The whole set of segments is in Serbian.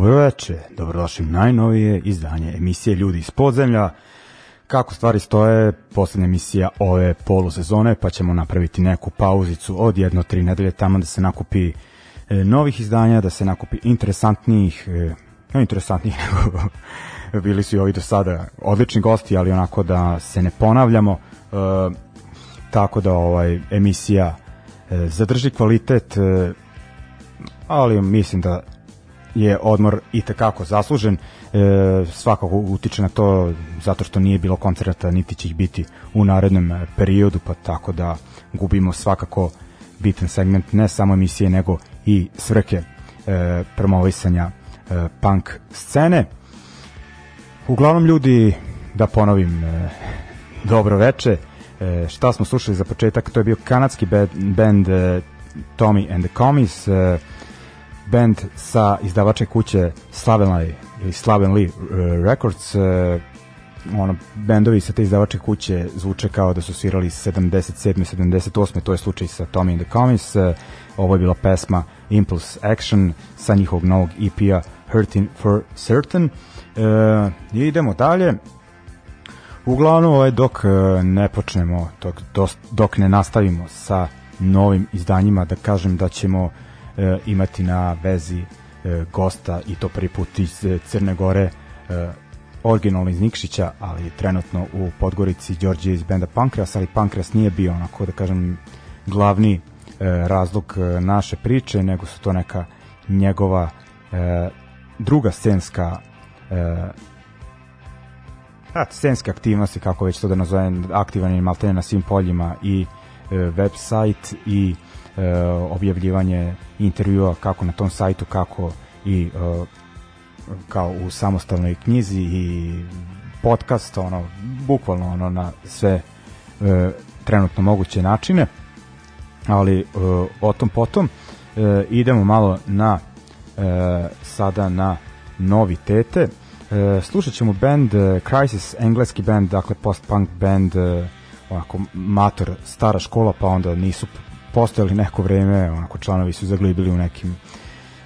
Dobro veče, dobrodošli u najnovije izdanje emisije Ljudi iz podzemlja. Kako stvari stoje, poslednja emisija ove polusezone, pa ćemo napraviti neku pauzicu od jedno tri nedelje tamo da se nakupi e, novih izdanja, da se nakupi interesantnijih, e, no interesantnijih nego bili su i ovi do sada odlični gosti, ali onako da se ne ponavljamo, e, tako da ovaj emisija e, zadrži kvalitet, ali mislim da je odmor i tekako zaslužen. E, svakako utiče na to zato što nije bilo koncerta, niti će ih biti u narednom periodu, pa tako da gubimo svakako bitan segment ne samo emisije, nego i svrke e, promovisanja e, punk scene. Uglavnom ljudi, da ponovim, e, dobro veče. E, šta smo slušali za početak? To je bio kanadski band, e, Tommy and the Commies. E, band sa izdavače kuće Slavenly ili Slavenly uh, Records uh, ono bendovi sa te izdavače kuće zvuče kao da su svirali 77. 78. to je slučaj sa Tommy and the Commies uh, ovo je bila pesma Impulse Action sa njihovog novog EP-a Hurting for Certain uh, i idemo dalje uglavnom ovaj, dok uh, ne počnemo dok, dok ne nastavimo sa novim izdanjima da kažem da ćemo e, imati na vezi e, gosta i to prvi put iz e, Crne Gore e, originalno iz Nikšića, ali trenutno u Podgorici Đorđe iz benda Pankras, ali Pankras nije bio onako da kažem glavni e, razlog naše priče, nego su to neka njegova e, druga scenska e, a, scenske aktivnosti, kako već to da nazovem, aktivan je maltene na svim poljima i e, website i e, objavljivanje intervjua kako na tom sajtu, kako i e, kao u samostalnoj knjizi i podcast, ono, bukvalno ono na sve e, trenutno moguće načine, ali e, o tom potom e, idemo malo na e, sada na novitete. E, slušat ćemo band e, Crisis, engleski band, dakle post-punk band, e, onako mator, stara škola, pa onda nisu postojali neko vreme, onako članovi su zaglibili u nekim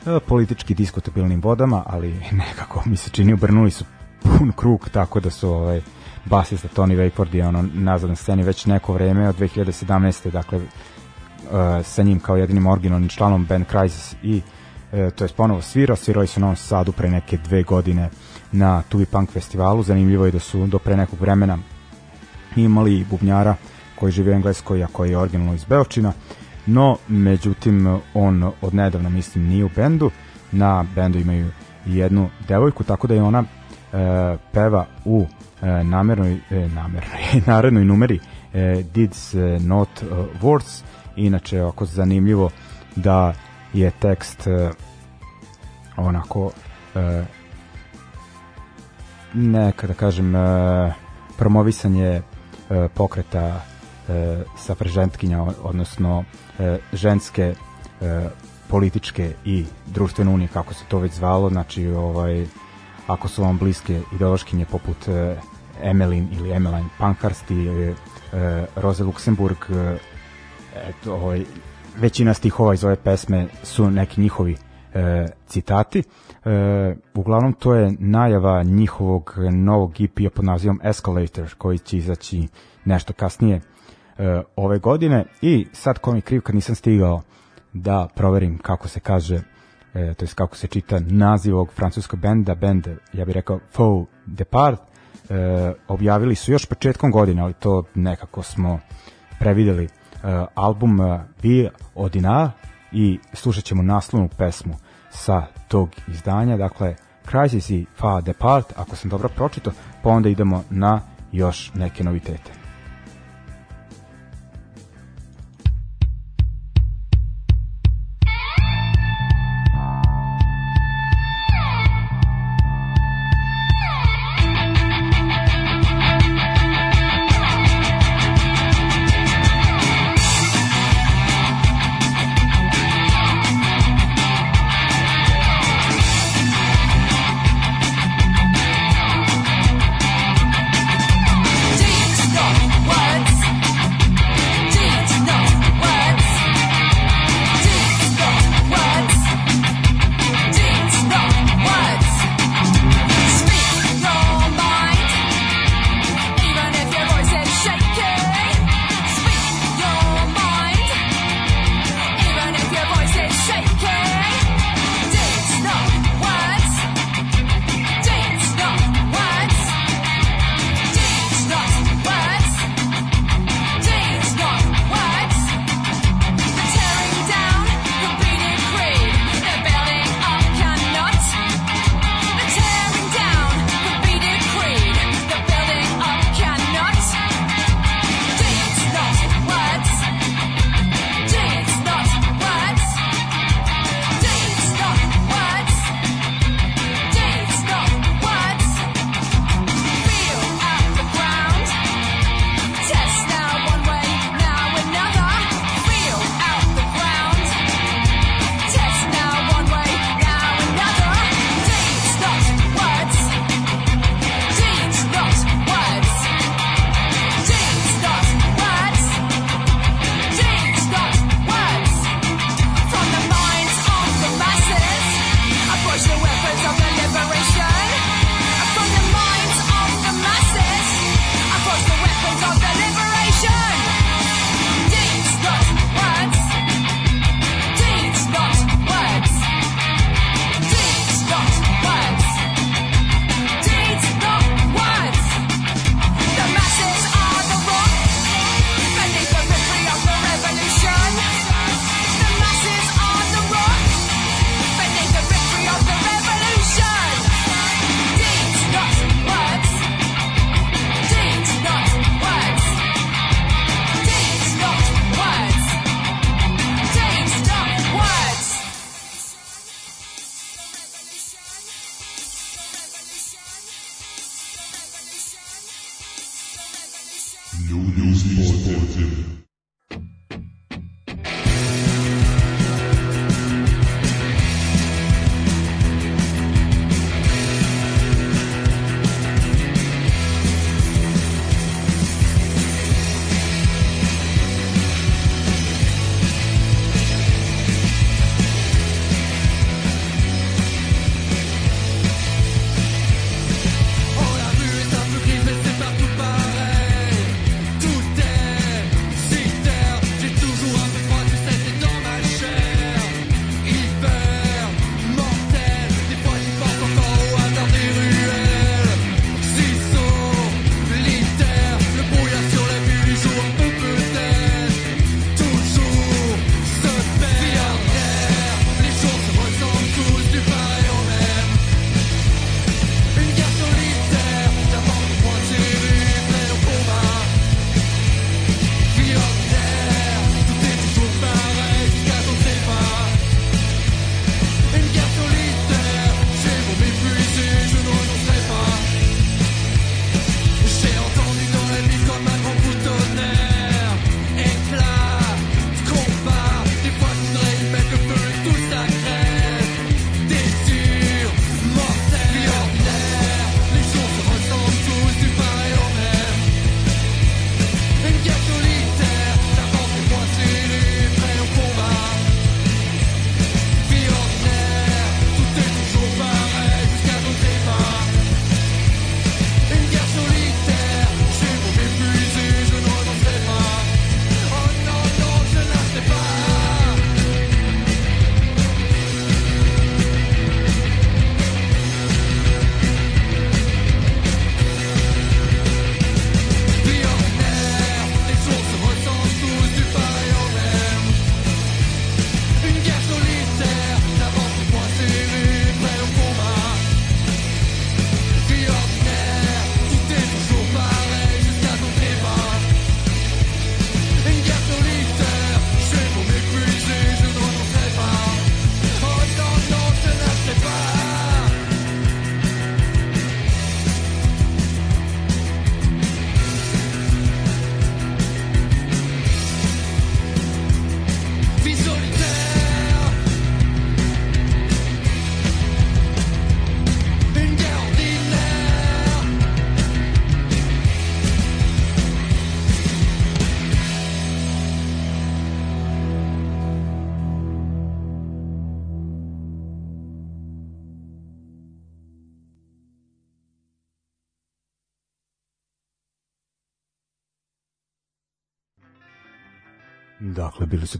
e, politički diskutabilnim vodama, ali nekako mi se čini obrnuli su pun krug, tako da su ovaj, basista Tony Wakeford je ono nazad na sceni već neko vreme od 2017. dakle uh, sa njim kao jedinim originalnim članom Ben Crisis i uh, to je ponovo svirao, svirali su na Novom Sadu pre neke dve godine na Tubi Punk festivalu, zanimljivo je da su do pre nekog vremena imali bubnjara koji živi u Engleskoj, a koji je originalno iz Beočina. no međutim on od nedavno mislim nije u bendu, na bendu imaju jednu devojku, tako da je ona e, peva u e, namernoj, e, namernoj, narednoj numeri e, Did's Not Words, inače ovako zanimljivo da je tekst e, onako e, neka da kažem e, promovisanje e, pokreta e, safražentkinja odnosno e, ženske e, političke i društvene unije kako se to već zvalo znači ovaj ako su vam bliske ideološkinje poput e, Emelin ili Emeline Pankhurst i e, Roze Luxemburg e, eto, ovaj, većina stihova iz ove pesme su neki njihovi e, citati. E, uglavnom to je najava njihovog novog EP-a pod nazivom Escalator koji će izaći nešto kasnije e, ove godine. I sad ko mi kriv kad nisam stigao da proverim kako se kaže e, to je kako se čita naziv ovog francuskog benda, bend, ja bih rekao Faux Depart, e, objavili su još početkom godine, ali to nekako smo prevideli uh, album uh, Vi Odina i slušat ćemo naslovnu pesmu sa tog izdanja, dakle Crisis i Fa Depart, ako sam dobro pročito, pa onda idemo na još neke novitete.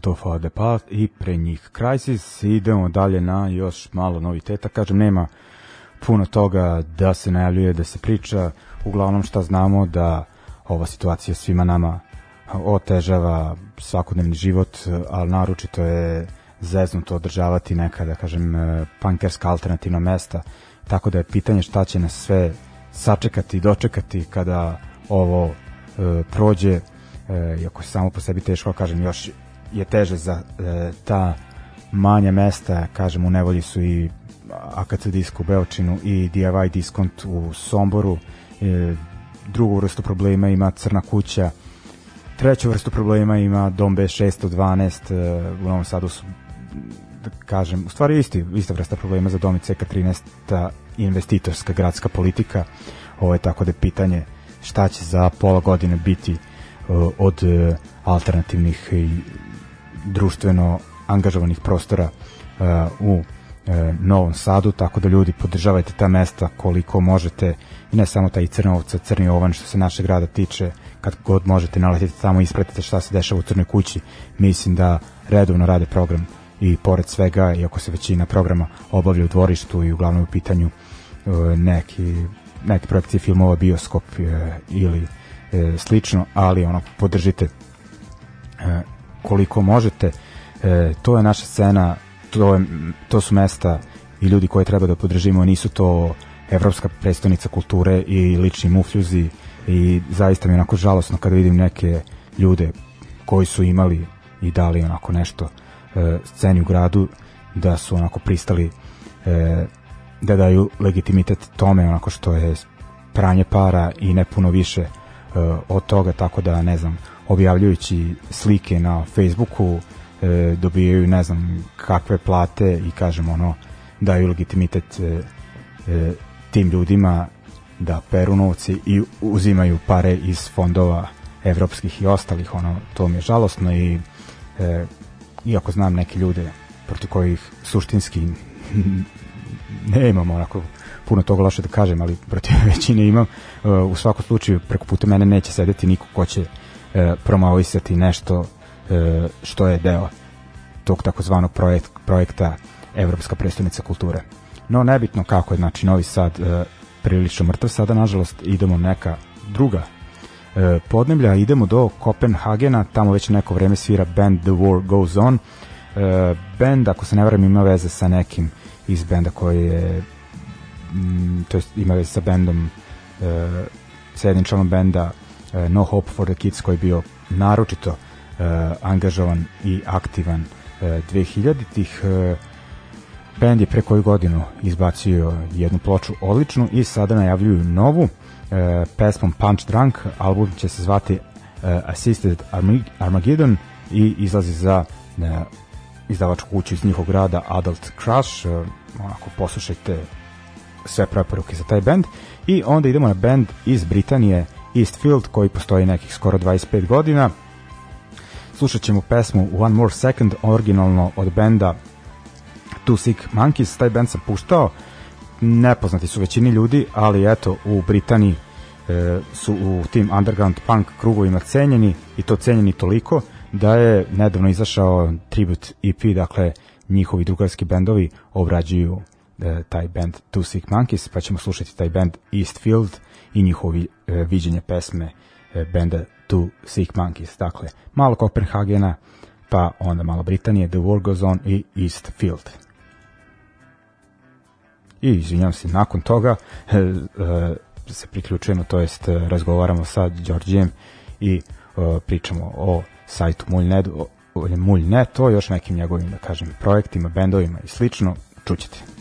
To Fade Path i pre njih Crisis. Idemo dalje na još malo noviteta. Kažem, nema puno toga da se najavljuje, da se priča. Uglavnom šta znamo da ova situacija svima nama otežava svakodnevni život, ali naročito je zeznuto održavati neka, da kažem, pankerska alternativna mesta. Tako da je pitanje šta će nas sve sačekati i dočekati kada ovo e, prođe e, iako se samo po sebi teško, kažem, još je teže za e, ta manja mesta, kažem, u nevolji su i AKC disk u Beočinu i DIY diskont u Somboru, e, drugu vrstu problema ima Crna kuća, treću vrstu problema ima Dom B612, e, u Novom Sadu su da kažem, u stvari isti, ista vrsta problema za Dom CK13 ta investitorska gradska politika. Ovo je tako da je pitanje šta će za pola godine biti Uh, od uh, alternativnih i društveno angažovanih prostora uh, u Novom Sadu, tako da ljudi podržavajte ta mesta koliko možete i ne samo taj Crnovca, Crni Ovan što se naše grada tiče, kad god možete naletite tamo i ispratite šta se dešava u Crnoj kući, mislim da redovno rade program i pored svega, iako se većina programa obavlja u dvorištu i uglavnom u pitanju neki, neki projekcije filmova, bioskop ili e, slično, ali ono podržite koliko možete. E, to je naša scena, to, je, to su mesta i ljudi koje treba da podržimo, nisu to evropska predstavnica kulture i lični mufljuzi i zaista mi je onako žalosno kada vidim neke ljude koji su imali i dali onako nešto e, sceni u gradu da su onako pristali e, da daju legitimitet tome onako što je pranje para i ne puno više uh, od toga, tako da, ne znam, objavljujući slike na Facebooku, e, dobijaju ne znam kakve plate i kažem ono daju legitimitet e, e, tim ljudima da peru novci i uzimaju pare iz fondova evropskih i ostalih ono to mi je žalosno i e, iako znam neke ljude protiv kojih suštinski ne imamo onako puno toga loše da kažem, ali protiv većine imam. Uh, u svakom slučaju, preko puta mene neće sedeti niko ko će uh, promovisati nešto uh, što je deo tog takozvanog projekt, projekta Evropska predstavnica kulture. No, nebitno kako je, znači, Novi Sad prilično mrtav sada, nažalost, idemo neka druga podneblja, idemo do Kopenhagena, tamo već neko vreme svira band The War Goes On. band, ako se ne varam, ima veze sa nekim iz benda koji je mm, to jest ima već sa bendom e, sa jednim članom benda e, No Hope for the Kids koji je bio naročito e, angažovan i aktivan e, 2000-ih e, bend je pre koju godinu izbacio jednu ploču odličnu i sada najavljuju novu e, pesmom Punch Drunk. Album će se zvati e, Assisted Armageddon i izlazi za e, izdavačku kuću iz njihovog grada Adult Crush. E, onako poslušajte sve preporuke za taj band i onda idemo na band iz Britanije Eastfield koji postoji nekih skoro 25 godina. Slušat ćemo pesmu One More Second originalno od benda Two Sick Monkeys. Taj band sam puštao. Nepoznati su većini ljudi ali eto u Britaniji e, su u tim underground punk krugovima cenjeni i to cenjeni toliko da je nedavno izašao tribute EP dakle njihovi drugarski bendovi obrađuju e, taj band Two Sick Monkeys, pa ćemo slušati taj band Eastfield i njihovi e, viđenje pesme e, benda Two Sick Monkeys. Dakle, malo Kopenhagena, pa onda malo Britanije, The War Goes On i Eastfield. I izvinjam se, nakon toga e, se priključujemo, to jest razgovaramo sa Đorđem i pričamo o sajtu Mulj.net, o još nekim njegovim, da kažem, projektima, bendovima i slično, čućete.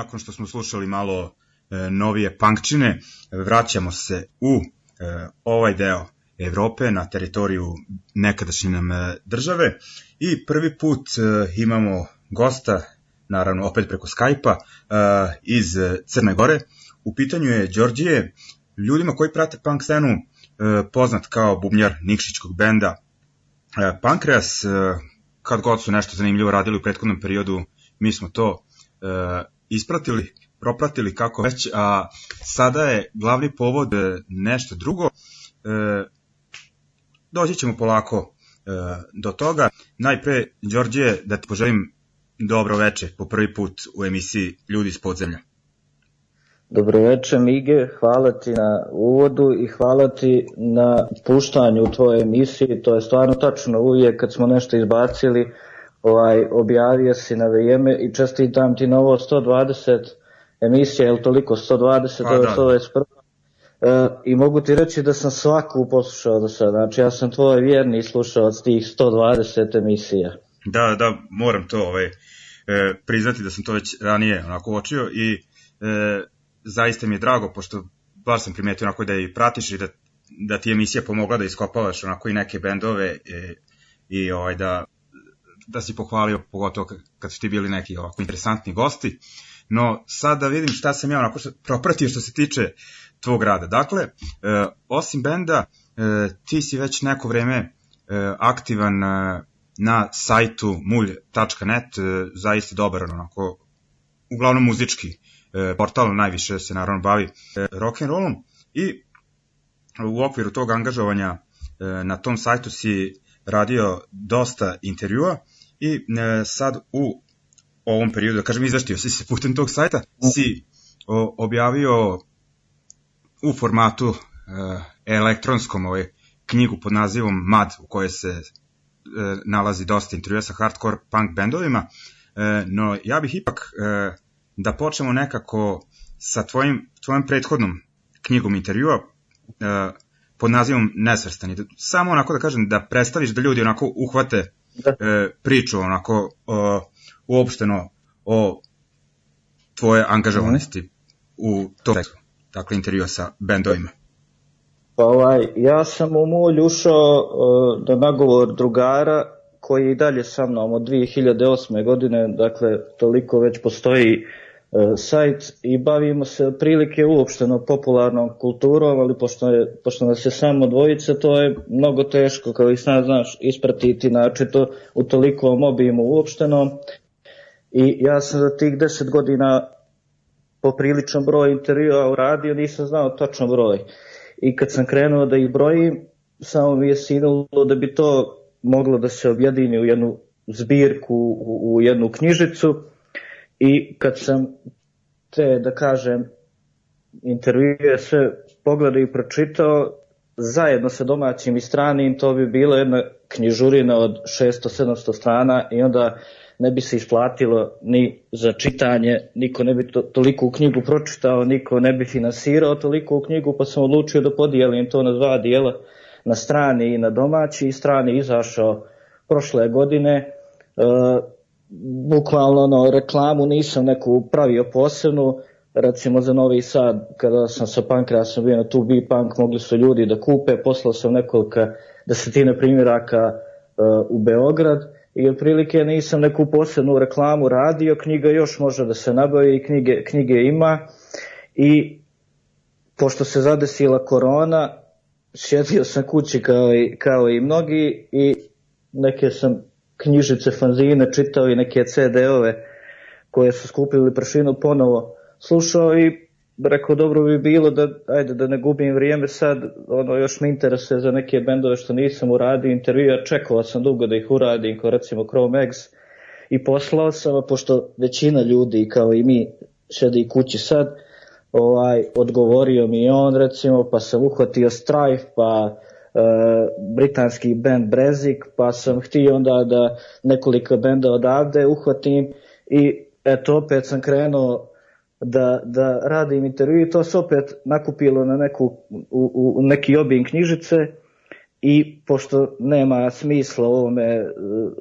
Nakon što smo slušali malo e, novije punkčine, vraćamo se u e, ovaj deo Evrope na teritoriju nekadašnje nam e, države i prvi put e, imamo gosta, naravno opet preko Skype-a, e, iz Crne Gore. U pitanju je Đorđije, ljudima koji prate punk scenu, e, poznat kao bubnjar Nikšićkog benda e, Pankreas, e, kad god su nešto zanimljivo radili u prethodnom periodu, mi smo to e, ispratili, propratili kako već, a sada je glavni povod e, nešto drugo. E, doći ćemo polako e, do toga. Najpre, Đorđe, da ti poželim dobro veče po prvi put u emisiji Ljudi iz podzemlja. Dobro veče Mige, hvala ti na uvodu i hvala ti na puštanju u tvojoj emisiji, to je stvarno tačno uvijek kad smo nešto izbacili, ovaj, objavio si na vrijeme i čestitam ti na ovo 120 emisija, je li toliko 120, Pa, ovo da. je 121. E, I mogu ti reći da sam svaku poslušao do sada, znači ja sam tvoj vjerni slušalac tih 120 emisija. Da, da, moram to ovaj, e, priznati da sam to već ranije onako uočio i e, zaista mi je drago, pošto baš sam primetio onako da i pratiš i da, da ti je emisija pomogla da iskopavaš onako i neke bendove e, i ovaj, da, da si pohvalio, pogotovo kad- su ti bili neki ovako interesantni gosti. No, sad da vidim šta sam ja onako što- propratio što se tiče tvog rada. Dakle, e, osim benda, e, ti si već neko vreme e, aktivan e, na sajtu mulj.net, e, zaista dobar onako, uglavnom muzički e, portal, najviše se naravno bavi e, rock and rollom i u okviru tog angažovanja e, na tom sajtu si radio dosta intervjua i e, sad u ovom periodu, da kažem, izveštio si se putem tog sajta, si o, objavio u formatu e, elektronskom ovaj, knjigu pod nazivom Mad, u kojoj se e, nalazi dosta intervjua sa hardcore punk bendovima, e, no ja bih ipak e, da počnemo nekako sa tvojim, tvojom prethodnom knjigom intervjua e, pod nazivom Nesvrstani. Samo onako da kažem, da predstaviš da ljudi onako uhvate. E, priču onako o, uopšteno o tvoje angažovanosti u tom tekstu. Dakle, intervjua sa bendovima. Pa ovaj, ja sam u mulj ušao uh, na nagovor drugara koji je i dalje sa mnom od 2008. godine, dakle toliko već postoji uh, sajt i bavimo se otprilike uopšteno popularnom kulturom, ali pošto, je, pošto nas je samo dvojica, to je mnogo teško, kao i sad znaš, ispratiti znači to u tolikom obimu uopšteno. I ja sam za tih 10 godina popriličan broj intervjua uradio, nisam znao točan broj. I kad sam krenuo da ih brojim, samo mi je sinulo da bi to moglo da se objedini u jednu zbirku, u, u jednu knjižicu. I kad sam te, da kažem, intervjue sve pogledao i pročitao, zajedno sa domaćim i stranim, to bi bila jedna knjižurina od 600-700 strana i onda ne bi se isplatilo ni za čitanje, niko ne bi to, toliko u knjigu pročitao, niko ne bi finansirao toliko u knjigu, pa sam odlučio da podijelim to na dva dijela, na strani i na domaći, i strani izašao prošle godine. E, bukvalno ono, reklamu nisam neku pravio posebnu, recimo za Novi Sad, kada sam sa Pankrasom bio na tu B Punk, mogli su ljudi da kupe, poslao sam nekoliko desetine primjeraka uh, u Beograd i otprilike nisam neku posebnu reklamu radio, knjiga još može da se nabavi, knjige, knjige ima. I pošto se zadesila korona, sjedio sam kući kao i, kao i mnogi i neke sam knjižice, fanzine čitao i neke CD-ove koje su skupili prašinu ponovo slušao i rekao dobro bi bilo da, ajde da ne gubim vrijeme sad, ono još me interesuje za neke bendove što nisam uradio intervjua, čekao sam dugo da ih uradim, kao recimo Chrome X i poslao sam, a pošto većina ljudi kao i mi sedi kući sad, ovaj, odgovorio mi on recimo, pa sam uhvatio Strife, pa britanski band Brezik, pa sam htio onda da nekoliko benda odavde uhvatim i eto opet sam krenuo da, da radim intervju i to se opet nakupilo na neku, u, u neki obim knjižice i pošto nema smisla ovome,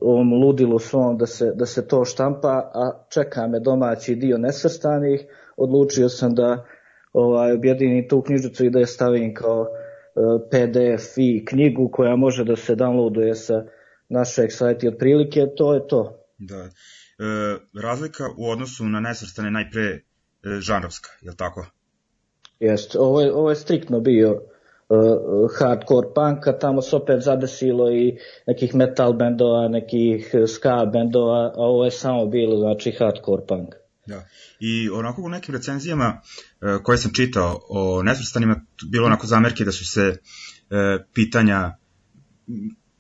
ovom ludilu svom da se, da se to štampa, a čeka me domaći dio nesvrstanih, odlučio sam da ovaj, objedinim tu knjižicu i da je stavim kao PDF i knjigu koja može da se downloaduje sa našeg sajta i otprilike to je to. Da. E, razlika u odnosu na nesvrstane najpre e, žanrovska, je li tako? Jeste, ovo je, ovo je striktno bio uh, hardcore punk, a tamo se opet zadesilo i nekih metal bendova, nekih ska bendova, a ovo je samo bilo znači hardcore punk. Da. I onako u nekim recenzijama uh, koje sam čitao o nesvrstanima, bilo onako zamerke da su se uh, pitanja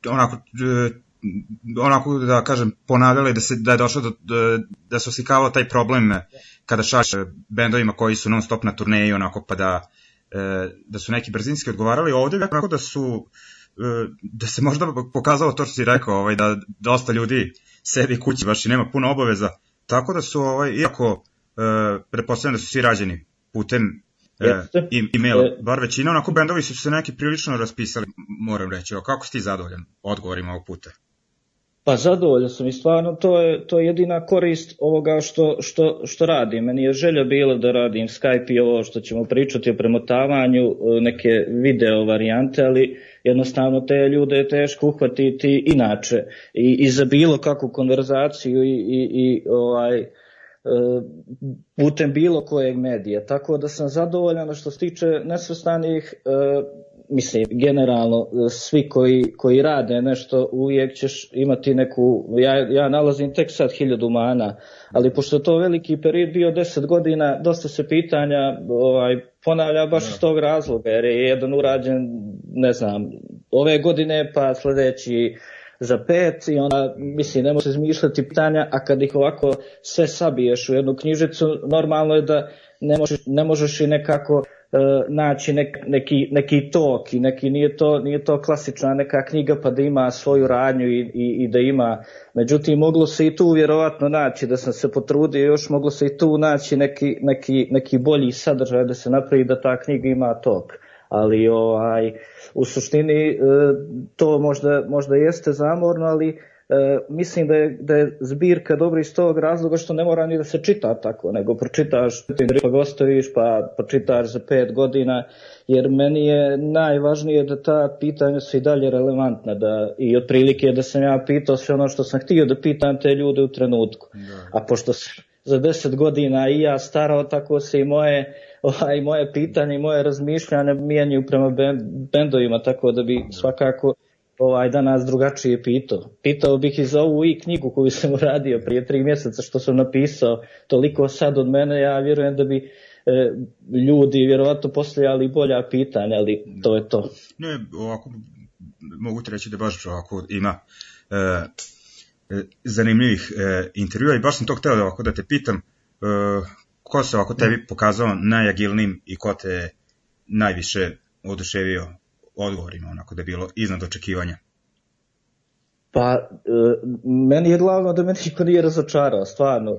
onako uh, onako da kažem ponavljali da se da je došlo do da, da se osikavao taj problem kada šaš bendovima koji su non stop na turneji onako pa da e, da su neki brzinski odgovarali ovde onako da su e, da se možda pokazalo to što si rekao ovaj da dosta ljudi sedi kući baš i nema puno obaveza tako da su ovaj iako e, pretpostavljam da su svi rađeni putem e, e-maila, e, bar većina onako bendovi su se neki prilično raspisali moram reći, o kako si ti zadovoljan odgovorima ovog puta? Pa zadovoljan sam i stvarno to je, to je jedina korist ovoga što, što, što radim. Meni je želja bila da radim Skype i ovo što ćemo pričati o premotavanju, e, neke video varijante, ali jednostavno te ljude je teško uhvatiti inače i, i za bilo kakvu konverzaciju i, i, i ovaj, e, putem bilo kojeg medija. Tako da sam zadovoljan što se tiče nesvrstanih e, mislim, generalno, svi koji, koji rade nešto, uvijek ćeš imati neku, ja, ja nalazim tek sad hiljadu mana, ali pošto to veliki period bio deset godina, dosta se pitanja ovaj, ponavlja baš iz tog razloga, jer je jedan urađen, ne znam, ove godine, pa sledeći za pet i onda, mislim, ne može izmišljati pitanja, a kad ih ovako sve sabiješ u jednu knjižicu, normalno je da ne možeš, ne možeš i nekako E, naći nek, neki, neki tok i neki, nije, to, nije to klasična neka knjiga pa da ima svoju radnju i, i, i da ima, međutim moglo se i tu vjerovatno naći da sam se potrudio još moglo se i tu naći neki, neki, neki bolji sadržaj da se napravi da ta knjiga ima tok. Ali ovaj u suštini e, to možda, možda jeste zamorno ali e, mislim da je, da je zbirka dobra iz tog razloga što ne mora ni da se čita tako, nego pročitaš, pa gostoviš, pa pročitaš za pet godina, jer meni je najvažnije da ta pitanja su i dalje relevantna, da, i otprilike da sam ja pitao sve ono što sam htio da pitam te ljude u trenutku. Da. A pošto se za deset godina i ja starao, tako se i moje ovaj, moje pitanje i moje razmišljanje mijenjaju prema bendovima, tako da bi svakako ovaj, danas drugačije pitao. Pitao bih i za ovu i knjigu koju sam uradio prije tri mjeseca što sam napisao, toliko sad od mene, ja vjerujem da bi e, ljudi vjerovatno postojali bolja pitanja, ali to je to. Ne, ovako, mogu ti reći da baš ovako ima e, e, zanimljivih e, intervjua i baš sam to hteo da, ovako da te pitam, e, ko se ovako tebi pokazao najagilnim i ko te najviše oduševio odgovorima, onako da je bilo iznad očekivanja? Pa, e, meni je glavno da me niko nije razočarao, stvarno. E,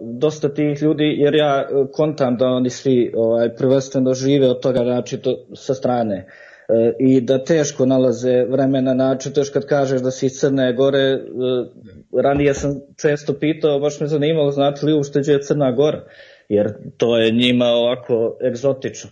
dosta tih ljudi, jer ja kontam da oni svi ovaj, prvenstveno žive od toga načito sa strane e, i da teško nalaze vremena način, to kad kažeš da si iz Crne Gore, e, ranije sam često pitao, baš me zanimalo, znate li gdje je Crna Gora, jer to je njima ovako egzotično.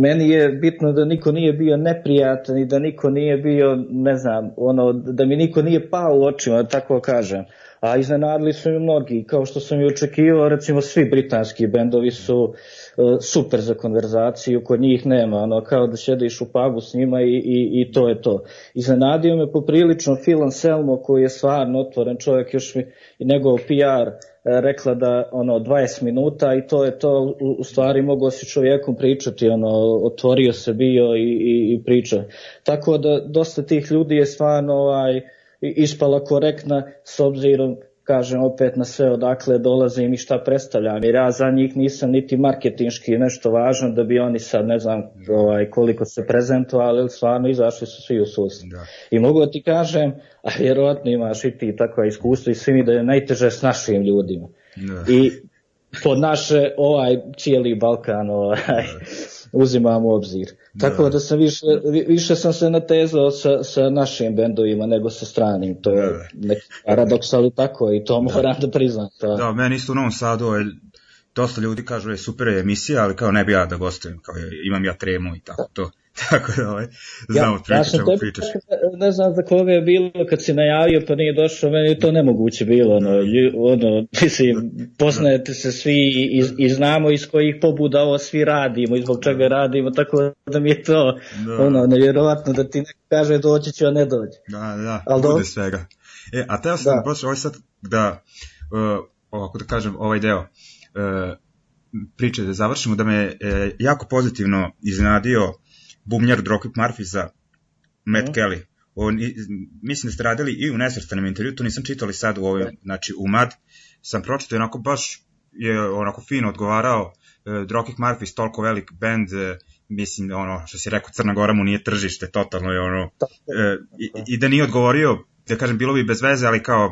Meni je bitno da niko nije bio neprijatan i da niko nije bio, ne znam, ono, da mi niko nije pao u očima, da tako kažem. A iznenadili su mi mnogi, kao što sam i očekivao, recimo svi britanski bendovi su uh, super za konverzaciju, kod njih nema, ono, kao da sediš u pubu s njima i, i, i to je to. Iznenadio me poprilično Phil Anselmo koji je stvarno otvoren čovjek, još mi i njegov PR E, rekla da ono 20 minuta i to je to u stvari moglo se čovjekom pričati ono otvorio se bio i, i, i priča tako da dosta tih ljudi je stvarno ovaj ispala korektna s obzirom kažem opet na sve odakle dolazim i šta predstavljam, jer ja za njih nisam niti marketinški nešto važan da bi oni sad ne znam ovaj, koliko se prezentovali, ali stvarno izašli su svi u susret. Da. I mogu da ti kažem, a vjerovatno imaš i ti takva iskustva i svi mi da je najteže s našim ljudima. Da. I pod naše ovaj cijeli Balkan ovaj, uzimam u obzir. Da. Tako da sam više, više sam se natezao sa, sa našim bendovima nego sa stranim. To je da. neki paradoks, ali tako i to da. moram da priznam. To. Da, meni isto u Novom Sadu je dosta ljudi kažu da je super emisija, ali kao ne bi ja da gostujem, kao imam ja tremu i tako to. Tako da, ovaj, znam ja, ja čemu pričaš. Ne znam za koga je bilo kad si najavio pa nije došao, meni je to nemoguće bilo. Ono, ono, mislim, poznajete se svi i, i znamo iz kojih pobuda ovo svi radimo i zbog čega radimo, tako da mi je to da. ono, nevjerovatno da ti neko kaže doći će, a ne dođe. Da, da, Ali bude do... svega. E, a teo sam da. baš ovaj sad da, uh, ovako da kažem, ovaj deo, uh, priče da završimo, da me uh, jako pozitivno iznenadio bubnjar Dropkick Murphy za Matt mm. Kelly. On, mislim da ste radili i u nesvrstanom intervju, to nisam čitali sad u ovoj, znači u MAD, sam pročitao onako baš je onako fino odgovarao, e, Dropkick Murphy toliko velik band, e, mislim, ono, što si rekao, Crna Gora mu nije tržište, totalno je ono, e, i, i da nije odgovorio, da kažem, bilo bi bez veze, ali kao,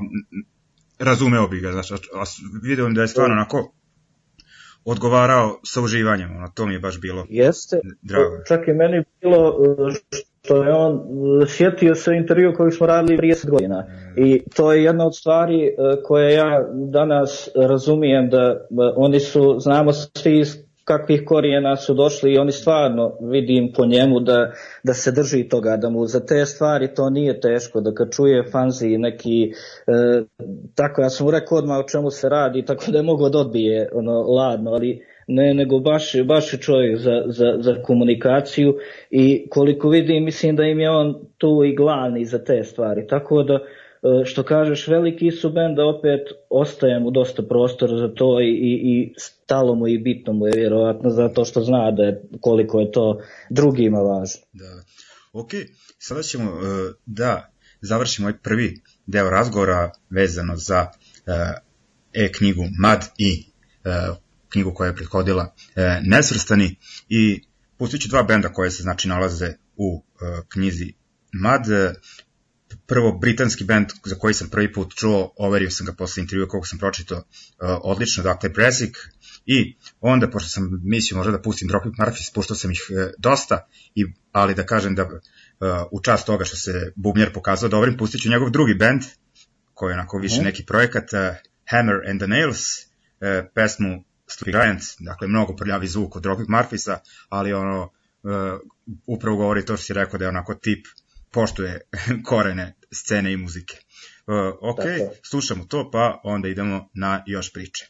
razumeo bi ga, znaš, a, a video da je stvarno onako odgovarao sa uživanjem, ono, to mi je baš bilo Jeste, drago. čak i meni bilo što je on sjetio se intervju koji smo radili prije 10 godina. I to je jedna od stvari e, koje ja danas razumijem da oni su, znamo svi kakvih korijena su došli i oni stvarno vidim po njemu da, da se drži toga, da mu za te stvari to nije teško, da kad čuje fanzi neki, e, tako ja sam mu rekao odmah o čemu se radi, tako da je mogo da odbije ono, ladno, ali ne, nego baš, baš je čovjek za, za, za komunikaciju i koliko vidim mislim da im je on tu i glavni za te stvari, tako da što kažeš, veliki su benda, opet ostaje mu dosta prostora za to i, i, i stalo mu i bitno mu je vjerovatno zato što zna da je, koliko je to drugima važno. Da. Ok, sada ćemo uh, da završimo ovaj prvi deo razgovora vezano za uh, e-knjigu Mad i knjigu koja je prethodila Nesvrstani i pustit ću dva benda koje se znači nalaze u knjizi Mad, prvo britanski band za koji sam prvi put čuo, overio sam ga posle intervjua koga sam pročitao uh, odlično, dakle Bresic i onda, pošto sam mislio možda da pustim Dropkick Murphys, puštao sam ih uh, dosta, i, ali da kažem da uh, u čast toga što se Bubnjar pokazao dobrim, pustit ću njegov drugi band, koji je onako više mm. neki projekat, uh, Hammer and the Nails, uh, pesmu Stupid Giants, dakle mnogo prljavi zvuk od Dropkick Murphysa, ali ono, uh, upravo govori to što si rekao da je onako tip poštuje korene scene i muzike. Uh, ok, Tako. slušamo to, pa onda idemo na još priče.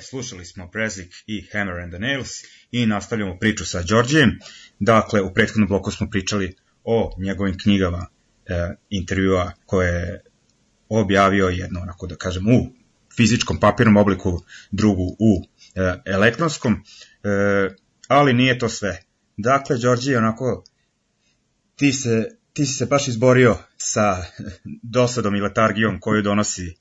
Slušali smo Brezik i Hammer and the Nails i nastavljamo priču sa Đorđijem. Dakle, u prethodnom bloku smo pričali o njegovim knjigama e, intervjua koje je objavio jedno, onako da kažem, u fizičkom papirnom obliku, drugu u e, elektronskom, e, ali nije to sve. Dakle, Đorđi, onako, ti se, ti si se baš izborio sa dosadom i letargijom koju donosi e,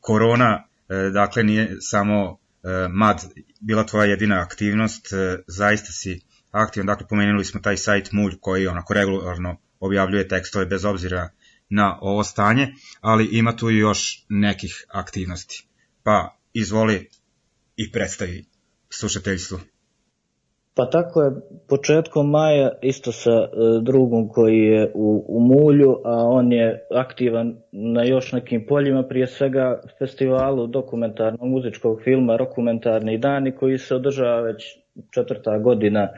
korona, e, dakle nije samo E, MAD bila tvoja jedina aktivnost, e, zaista si aktivan, dakle pomenuli smo taj sajt Mulj koji onako regularno objavljuje tekstove bez obzira na ovo stanje, ali ima tu još nekih aktivnosti. Pa izvoli i predstavi slušateljstvu. Pa tako je, početkom maja isto sa e, drugom koji je u, u Mulju, a on je aktivan na još nekim poljima, prije svega festivalu dokumentarnog muzičkog filma Rokumentarni dani koji se održava već četvrta godina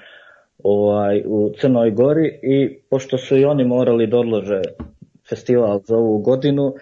ovaj, u Crnoj Gori. I pošto su i oni morali da odlože festival za ovu godinu,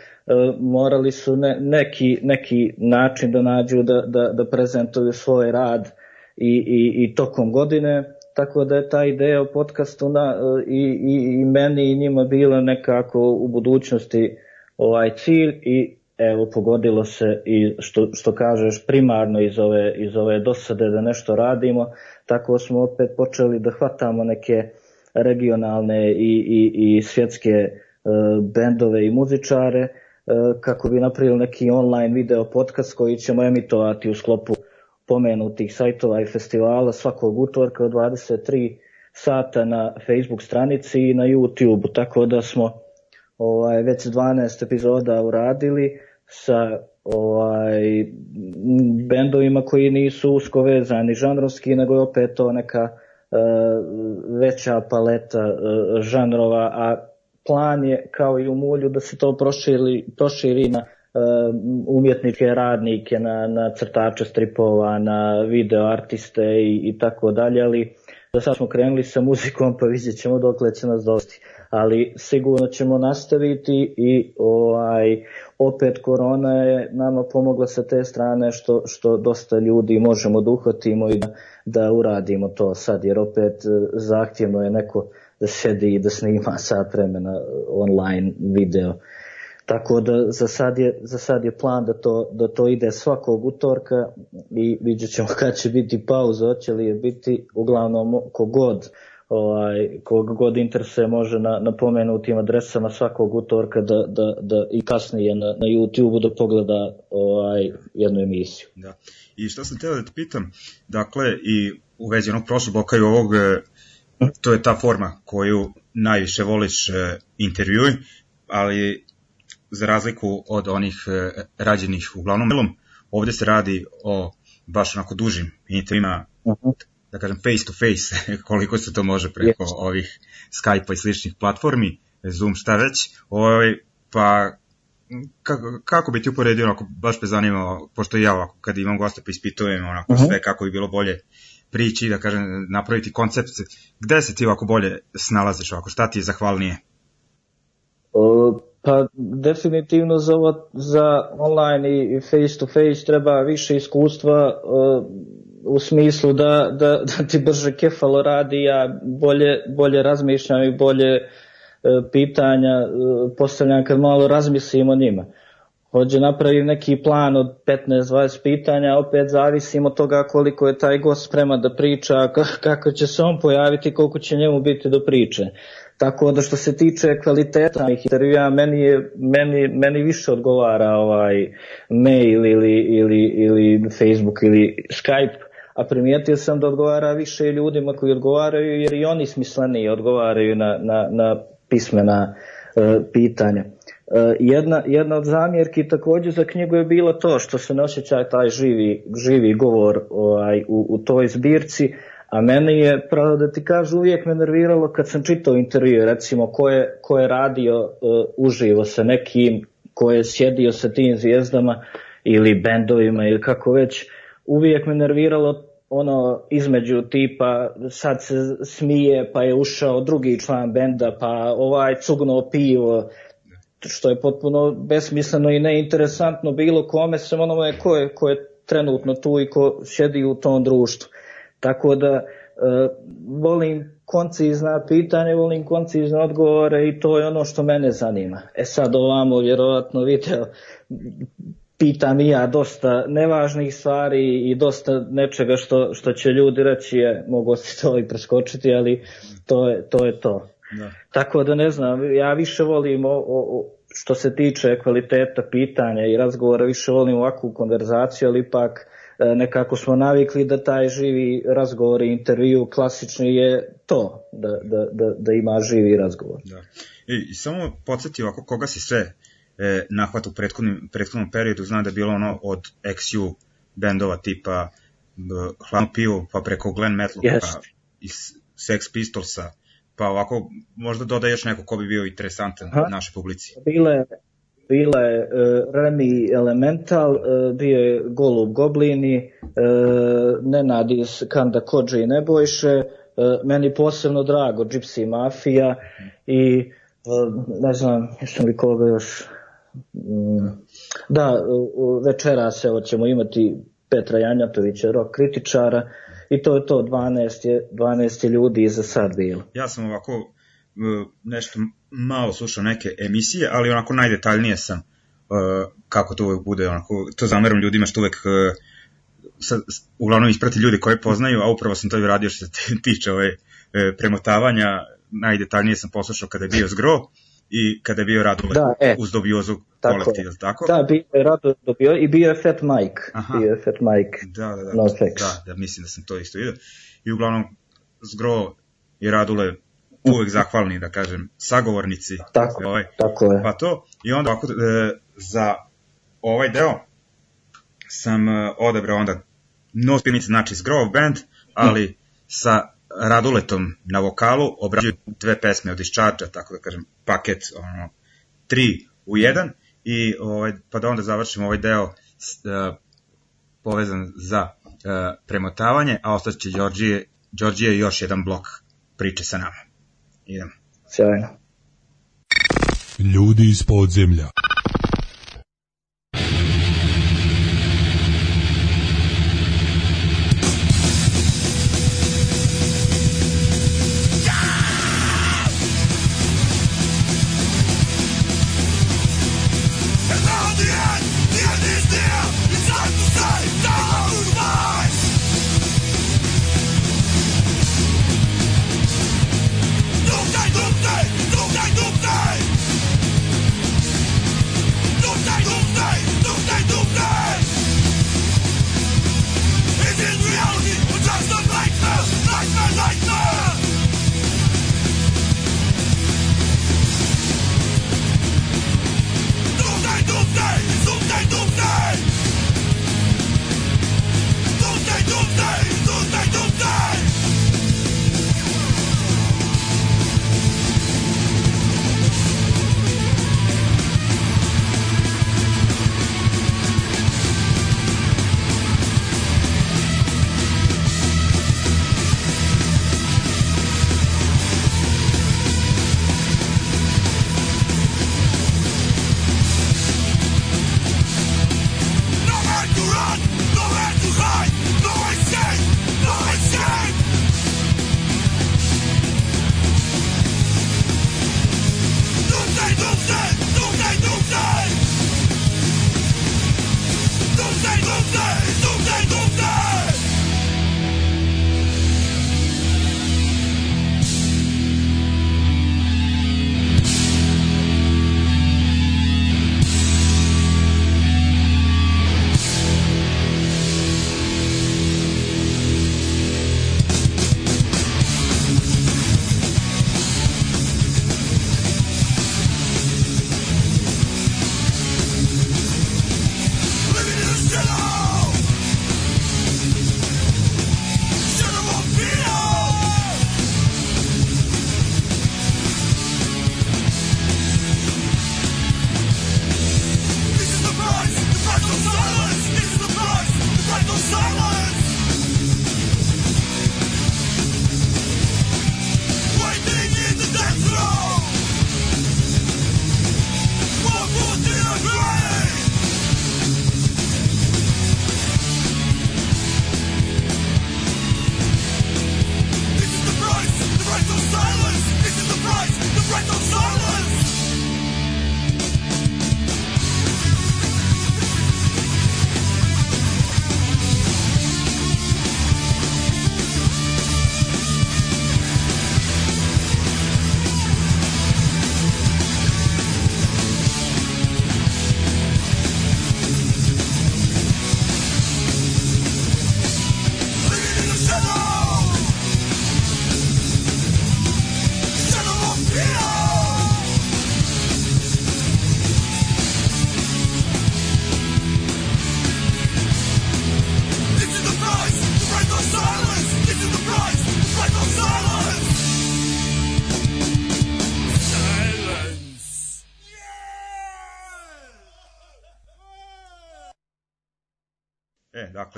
morali su ne, neki, neki način da nađu da, da, da prezentuju svoj rad i, i, i tokom godine, tako da je ta ideja o podcastu na, i, i, i meni i njima bila nekako u budućnosti ovaj cilj i evo pogodilo se i što, što kažeš primarno iz ove, iz ove dosade da nešto radimo, tako smo opet počeli da hvatamo neke regionalne i, i, i svjetske e, bendove i muzičare e, kako bi napravili neki online video podcast koji ćemo emitovati u sklopu pomenutih sajtova i festivala svakog utorka od 23 sata na Facebook stranici i na YouTube, tako da smo ovaj, već 12 epizoda uradili sa ovaj, bendovima koji nisu usko vezani žanrovski, nego je opet to neka uh, veća paleta uh, žanrova, a plan je kao i u mulju da se to proširi, proširi na umjetnike radnike, na, na crtače stripova, na video artiste i, i tako dalje, ali da sad smo krenuli sa muzikom pa vidjet ćemo dokle će nas dosti ali sigurno ćemo nastaviti i ovaj opet korona je nama pomogla sa te strane što, što dosta ljudi možemo da uhvatimo i da, da uradimo to sad, jer opet e, zahtjevno je neko da sedi i da snima sat vremena online video. Tako da za sad je, za sad je plan da to, da to ide svakog utorka i vidjet ćemo kad će biti pauza, hoće li je biti uglavnom kogod ovaj, koga god interesuje može na, na pomenutim adresama svakog utorka da, da, da i kasnije na, na YouTube da pogleda ovaj, jednu emisiju. Da. I što sam teo da te pitam, dakle, i u vezi onog prošlog bloka i ovog, e, to je ta forma koju najviše voliš e, intervjuj, ali za razliku od onih e, rađenih uglavnom mailom, ovde se radi o baš onako dužim intervjima, uh -huh da kažem face to face, koliko se to može preko yes. ovih Skype-a i sličnih platformi, Zoom šta već, ovaj, pa kako, kako bi ti uporedio, onako, baš me zanima, pošto ja ovako, kad imam goste pa ispitujem onako uh mhm. -huh. sve kako bi bilo bolje prići, da kažem, napraviti koncept, gde se ti ovako bolje snalaziš ovako, šta ti je zahvalnije? Uh, pa definitivno za, ovo, za online i face to face treba više iskustva uh, u smislu da, da, da ti brže kefalo radi, ja bolje, bolje razmišljam i bolje e, pitanja e, postavljam kad malo razmislim o njima. Hođe napravi neki plan od 15-20 pitanja, opet zavisimo od toga koliko je taj gost spreman da priča, kako će se on pojaviti, koliko će njemu biti do priče. Tako da što se tiče kvaliteta intervjua, meni, je, meni, meni više odgovara ovaj mail ili, ili, ili Facebook ili Skype, a primijetio sam da odgovara više ljudima koji odgovaraju jer i oni smisleniji odgovaraju na, na, na pismena e, pitanja. E, jedna, jedna od zamjerki takođe za knjigu je bilo to što se ne osjeća taj živi, živi govor ovaj, u, u toj zbirci, a meni je, pravo da ti kažu, uvijek me nerviralo kad sam čitao intervju, recimo ko je, ko je radio uh, uživo sa nekim, ko je sjedio sa tim zvijezdama ili bendovima ili kako već, uvijek me nerviralo ono između tipa sad se smije pa je ušao drugi član benda pa ovaj cugno pivo što je potpuno besmisleno i neinteresantno bilo kome sem onome ko je, ko je trenutno tu i ko sjedi u tom društvu. Tako da e, volim koncizna pitanja, volim koncizne odgovore i to je ono što mene zanima. E sad ovamo vjerovatno video pitam i ja dosta nevažnih stvari i dosta nečega što, što će ljudi reći je, mogu se to i preskočiti, ali to je to. Je to. Da. Tako da ne znam, ja više volim o, o, što se tiče kvaliteta pitanja i razgovora, više volim ovakvu konverzaciju, ali ipak nekako smo navikli da taj živi razgovor i intervju klasični je to, da, da, da, da ima živi razgovor. Da. I, i samo podsjeti ovako koga si sve e, nahvat u prethodnom, prethodnom periodu, znam da je bilo ono od XU bendova tipa Hladno pivo, pa preko Glenn Matlock, yes. pa iz Sex Pistolsa, pa ovako možda doda još neko ko bi bio interesantan Aha. našoj publici. Bile, bile uh, Remy Elemental, uh, bio je Golub Goblini, uh, Nenad iz Kanda Kođe i Nebojše, uh, meni posebno drago Gypsy Mafija i ne znam, jesam li koga još... Mm, da, večeras evo ćemo imati Petra Janjatovića, rok kritičara, i to je to, 12 je, 12 je ljudi za sad bilo. Ja sam ovako nešto malo slušao neke emisije, ali onako najdetaljnije sam kako to uvek bude, onako, to zameram ljudima što uvek sad, uglavnom isprati ljudi koje poznaju, a upravo sam to i radio što se tiče ove, premotavanja, najdetaljnije sam poslušao kada je bio Zgro i kada je bio Radule da, e, uz Dobiozu kolektiv, tako? Da, bio je Rado Dobio i bio je Fat Mike. Aha. Bio je Fat Mike. Da, da, da. No da, da, mislim da sam to isto vidio. I uglavnom Zgro i Radule uvek zahvalni, da kažem, sagovornici. Tako, ovaj, tako je. Pa to, i onda ovako, e, za ovaj deo sam e, odabrao onda No Spirnice, znači Zgrove Band, ali sa Raduletom na vokalu obrađuju dve pesme od Discharge, tako da kažem, paket ono, tri u jedan, i ovaj, pa da onda završimo ovaj deo s, uh, povezan za uh, premotavanje, a ostaće Đorđije, Đorđije još jedan blok priče sa nama. Idemo. Sjajno. Ljudi iz podzemlja.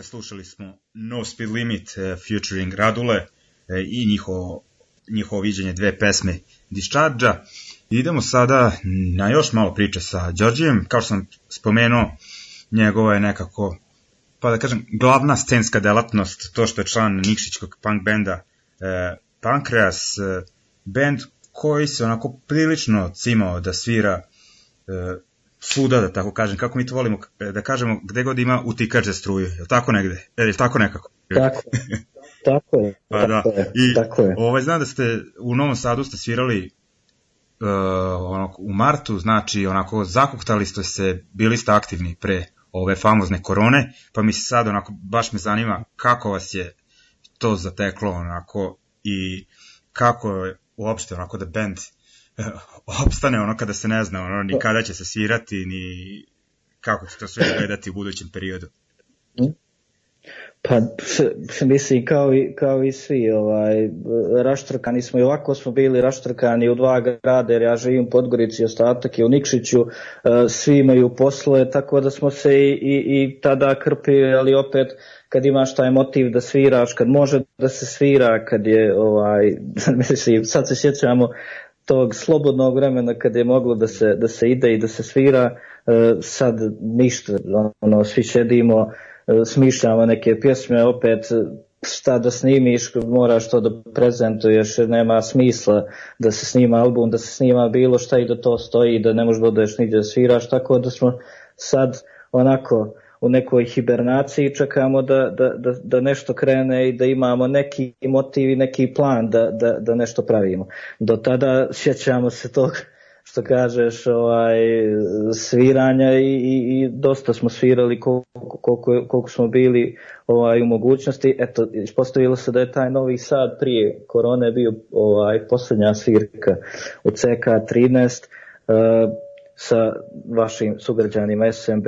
Slušali smo No Speed Limit uh, featuring Radule uh, i njihovo njihovo viđenje dve pesme Discharge-a. Idemo sada na još malo priče sa Đorđijem. Kao što sam spomenuo, njegova je nekako, pa da kažem, glavna scenska delatnost, to što je član Nikšićkog punk benda e, Pankreas, e, band koji se onako prilično cimao da svira e, svuda, da tako kažem, kako mi to volimo e, da kažemo, gde god ima utikač za struju, je li tako negde? E, je li tako nekako? Tako, tako je. Pa da, tako je, i tako je. ovaj, znam da ste u Novom Sadu ste svirali uh, onako, u martu, znači onako zakuktali ste se, bili ste aktivni pre ove famozne korone, pa mi se sad onako baš me zanima kako vas je to zateklo onako i kako je uopšte onako da band opstane ono kada se ne zna ono ni kada će se svirati ni kako će to sve gledati u budućem periodu. Pa, mislim, kao i, kao i svi, ovaj, raštrkani smo i ovako smo bili raštrkani u dva grada, jer ja živim u Podgorici, ostatak je u Nikšiću, svi imaju posle, tako da smo se i, i, i tada krpili, ali opet kad imaš taj motiv da sviraš, kad može da se svira, kad je, ovaj, mislim, sad se sjećamo tog slobodnog vremena kad je moglo da se, da se ide i da se svira, sad ništa, ono, svi šedimo, smišljamo neke pjesme, opet šta da snimiš, moraš to da prezentuješ, nema smisla da se snima album, da se snima bilo šta i da to stoji, da ne možeš da odeš nigde da sviraš, tako da smo sad onako u nekoj hibernaciji čekamo da, da, da, da nešto krene i da imamo neki motiv i neki plan da, da, da nešto pravimo. Do tada sjećamo se tog što kažeš, ovaj, sviranja i, i, i dosta smo svirali koliko, koliko, koliko smo bili ovaj, u mogućnosti. Eto, ispostavilo se da je taj Novi Sad prije korone bio ovaj, poslednja svirka u CK13 uh, sa vašim sugrađanima SMB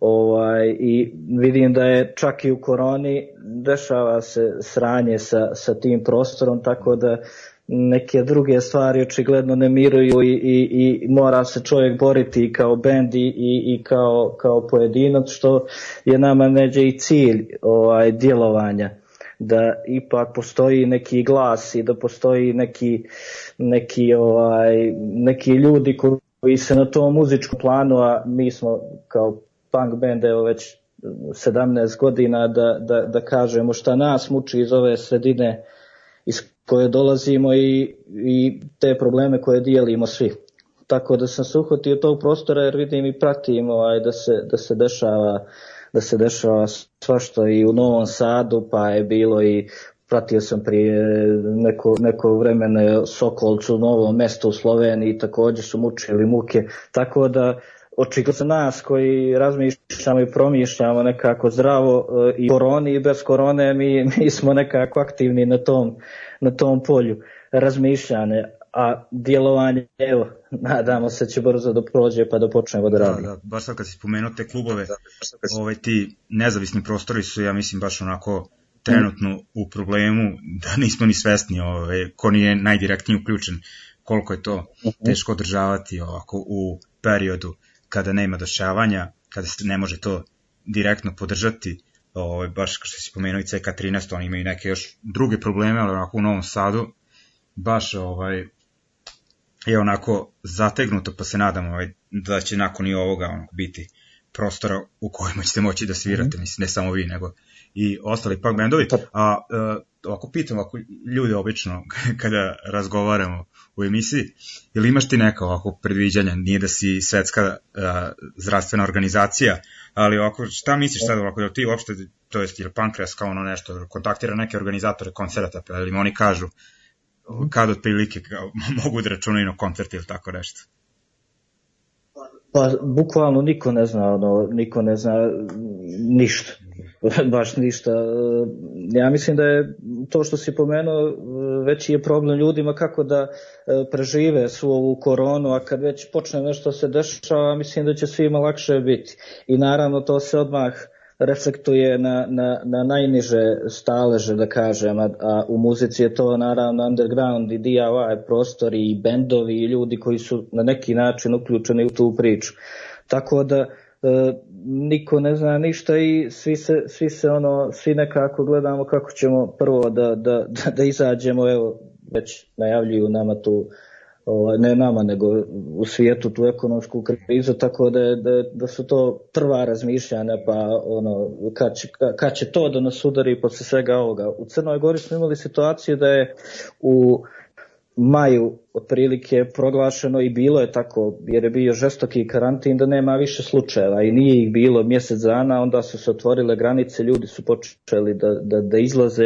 ovaj, i vidim da je čak i u koroni dešava se sranje sa, sa tim prostorom, tako da neke druge stvari očigledno ne miruju i, i, i mora se čovjek boriti kao bend i, i kao, kao pojedinac, što je nama neđe i cilj ovaj, djelovanja. Da ipak postoji neki glas i da postoji neki, neki, ovaj, neki ljudi koji se na tom muzičkom planu, a mi smo kao punk band evo već 17 godina da, da, da kažemo šta nas muči iz ove sredine iz koje dolazimo i, i te probleme koje dijelimo svi. Tako da sam se uhvatio tog prostora jer vidim i pratim ovaj, da, se, da se dešava da se dešava svašta i u Novom Sadu, pa je bilo i pratio sam prije neko, neko vremena Sokolcu, novo mesto u Sloveniji, takođe su mučili muke, tako da očigledno za nas koji razmišljamo i promišljamo nekako zdravo e, i koroni i bez korone mi, mi smo nekako aktivni na tom, na tom polju razmišljane, a djelovanje, evo, nadamo se će brzo da prođe pa da počnemo da radimo. Da, da, baš sad kad si spomenuo te klubove, da, ovaj, ti nezavisni prostori su, ja mislim, baš onako trenutno u problemu da nismo ni svesni ovaj, ko nije najdirektnije uključen koliko je to mhm. teško održavati ovako u periodu kada nema dešavanja, kada se ne može to direktno podržati, ovaj, baš kao što si pomenuo i CK13, oni imaju neke još druge probleme, ali onako u Novom Sadu, baš ovaj, je onako zategnuto, pa se nadam ovaj, da će nakon i ovoga onako, biti prostora u kojima ćete moći da svirate, mm. mislim, ne samo vi, nego i ostali punk bendovi. A uh, ako pitam, ako ljudi obično kada razgovaramo u emisiji, ili imaš ti neka ovako predviđanja, nije da si svetska uh, zdravstvena organizacija, ali ovako, šta misliš sad ovako, da ti uopšte, to jest, ili Pankreas kao ono nešto, kontaktira neke organizatore koncerta, pa ili oni kažu, kad otprilike kao, mogu da računaju na koncert ili tako nešto? Pa, bukvalno niko ne zna, ono, niko ne zna ništa. baš ništa. Ja mislim da je to što si pomenuo veći je problem ljudima kako da e, prežive svu ovu koronu, a kad već počne nešto se dešava, mislim da će svima lakše biti. I naravno to se odmah reflektuje na, na, na najniže staleže, da kažem, a, a u muzici je to naravno underground i DIY prostori i bendovi i ljudi koji su na neki način uključeni u tu priču. Tako da e, niko ne zna ništa i svi se, svi se ono, svi nekako gledamo kako ćemo prvo da, da, da, da izađemo, evo, već najavljuju nama tu ovaj, ne nama, nego u svijetu tu ekonomsku krizu, tako da, da, da su to prva razmišljanja, pa ono, kad će, kad će to da nas udari posle svega ovoga. U Crnoj Gori smo imali situaciju da je u maju otprilike proglašeno i bilo je tako, jer je bio žestoki karantin da nema više slučajeva i nije ih bilo mjesec dana, onda su se otvorile granice, ljudi su počeli da, da, da izlaze,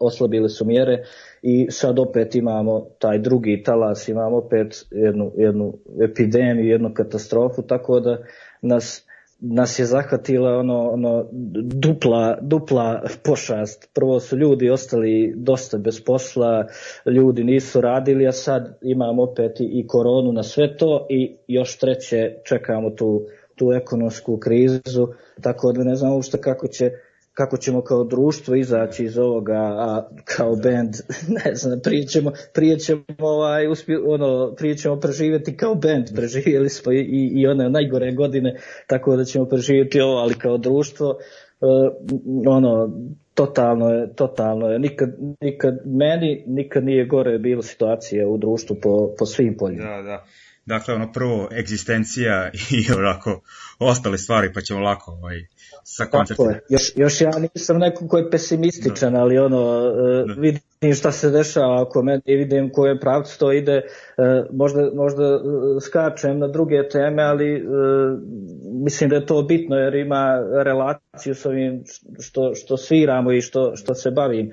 oslabile su mjere i sad opet imamo taj drugi talas, imamo opet jednu, jednu epidemiju, jednu katastrofu, tako da nas nas je zahvatila ono, ono dupla, dupla pošast. Prvo su ljudi ostali dosta bez posla, ljudi nisu radili, a sad imamo opet i koronu na sve to i još treće čekamo tu, tu ekonomsku krizu, tako da ne znam uopšte kako će kako ćemo kao društvo izaći iz ovoga, a kao band, ne znam, prije ćemo, prije ćemo, ovaj, uspje, ono, prije ćemo preživjeti kao band, preživjeli smo i, i, one najgore godine, tako da ćemo preživjeti ovo, ali kao društvo, uh, ono, totalno je, totalno je, nikad, nikad, meni nikad nije gore bilo situacija u društvu po, po svim poljima. Da, da. Dakle, ono prvo, egzistencija i onako ostale stvari, pa ćemo lako ovaj, sa koncertima. Još, još ja nisam neko ko je pesimističan, da. ali ono, e, da. vidim šta se dešava oko mene i vidim koje pravcu to ide, e, možda, možda e, skačem na druge teme, ali mislim da je to bitno jer ima relaciju s ovim što, što sviramo i što, što se bavim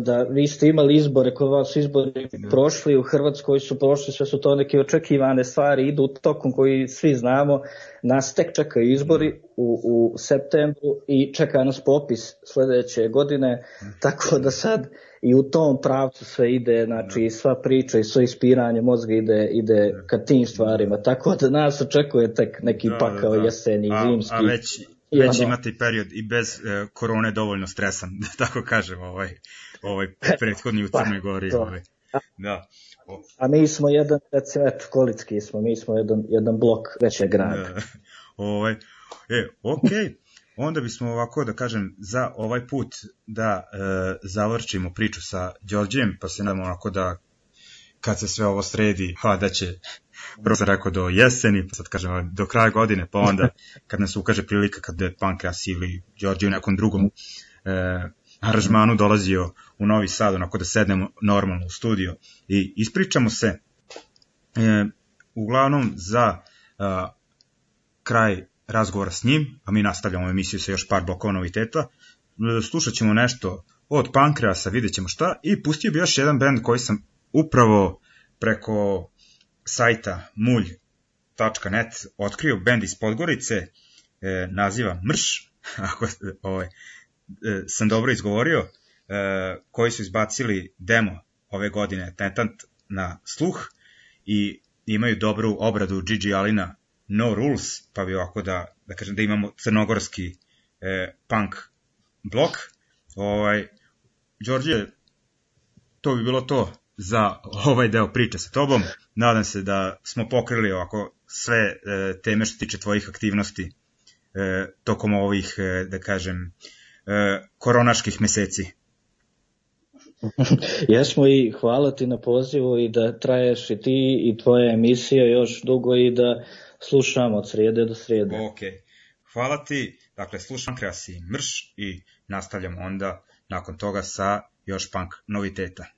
da vi ste imali izbore, kod vas izbori prošli, u Hrvatskoj su prošli, sve su to neke očekivane stvari, idu tokom koji svi znamo, nas tek čekaju izbori u, u septembru i čeka nas popis sledeće godine, tako da sad i u tom pravcu sve ide, znači sva priča i sve ispiranje mozga ide, ide ka tim stvarima, tako da nas očekuje tek neki da, pakao da, da. zimski. A, a već već ono, imate period i bez e, korone dovoljno stresan, da tako kažem, ovaj, ovaj prethodni u pa, Crnoj Gori. To. Ovaj. Da. O. A mi smo jedan, recimo, eto, Kolicki smo, mi smo jedan, jedan blok većeg grada. Da. ovaj, e, okej. Okay. Onda bismo ovako, da kažem, za ovaj put da e, završimo priču sa Đorđem, pa se nadamo onako da kad se sve ovo sredi, ha, da će prvo sam rekao do jeseni, pa sad kažem do kraja godine, pa onda kad nas ukaže prilika kad je Pankras ili Đorđe u nekom drugom e, aranžmanu dolazio u Novi Sad, onako da sednemo normalno u studio i ispričamo se. E, uglavnom za e, kraj razgovora s njim, a mi nastavljamo emisiju sa još par blokova noviteta, e, slušat ćemo nešto od Pankreasa, vidjet ćemo šta, i pustio bi još jedan band koji sam upravo preko sajta mulj.net otkrio bend iz Podgorice, e, naziva Mrš, ako ovaj, e, sam dobro izgovorio, e, koji su izbacili demo ove godine Tentant na sluh i imaju dobru obradu Gigi Alina No Rules, pa bi ovako da, da kažem da imamo crnogorski e, punk blok. Ovaj, Đorđe, to bi bilo to za ovaj deo priče sa tobom. Nadam se da smo pokrili ovako sve e, teme što tiče tvojih aktivnosti e, tokom ovih, e, da kažem, e, koronaških meseci. Jesmo i hvala ti na pozivu i da traješ i ti i tvoja emisija još dugo i da slušamo od srijede do srijede. Ok, hvala ti. Dakle, slušam Krasi Mrš i nastavljamo onda nakon toga sa još punk noviteta.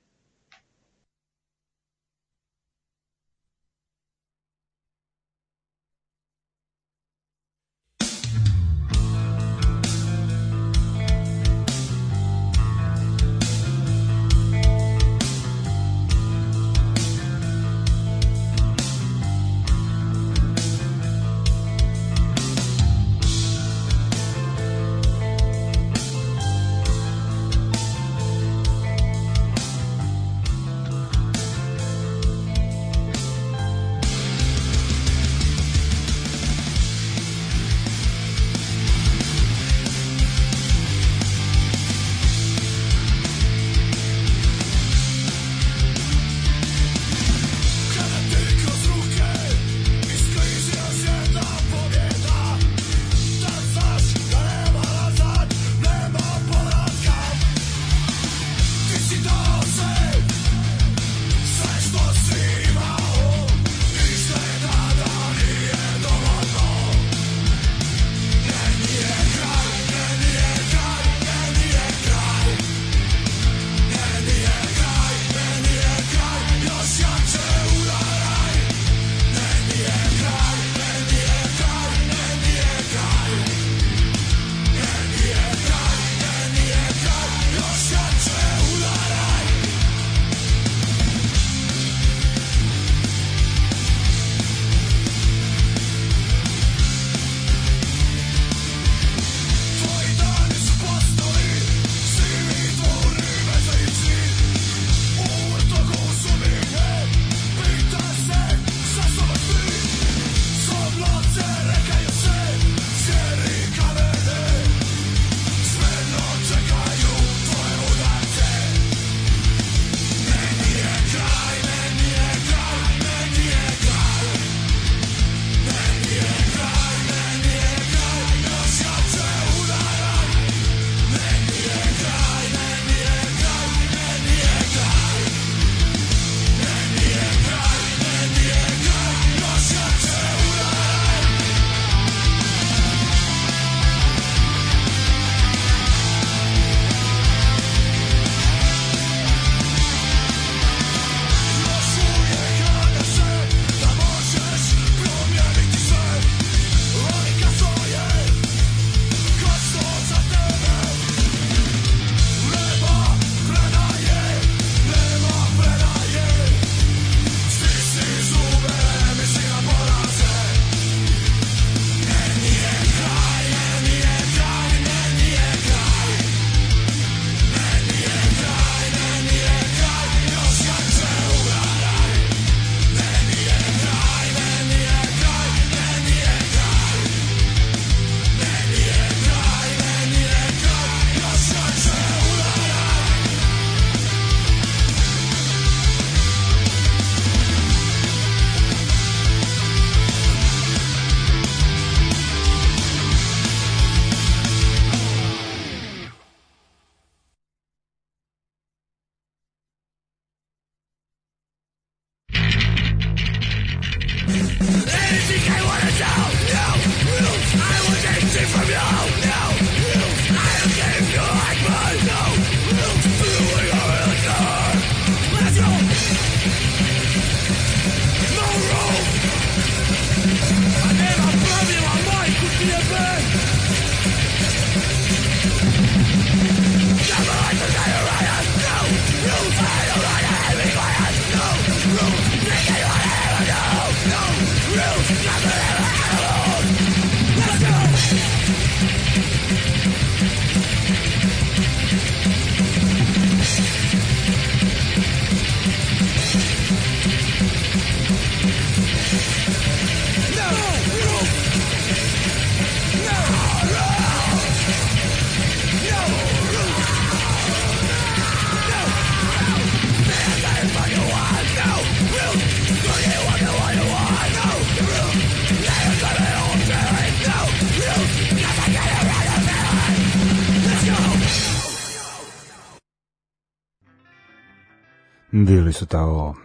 Bili su tao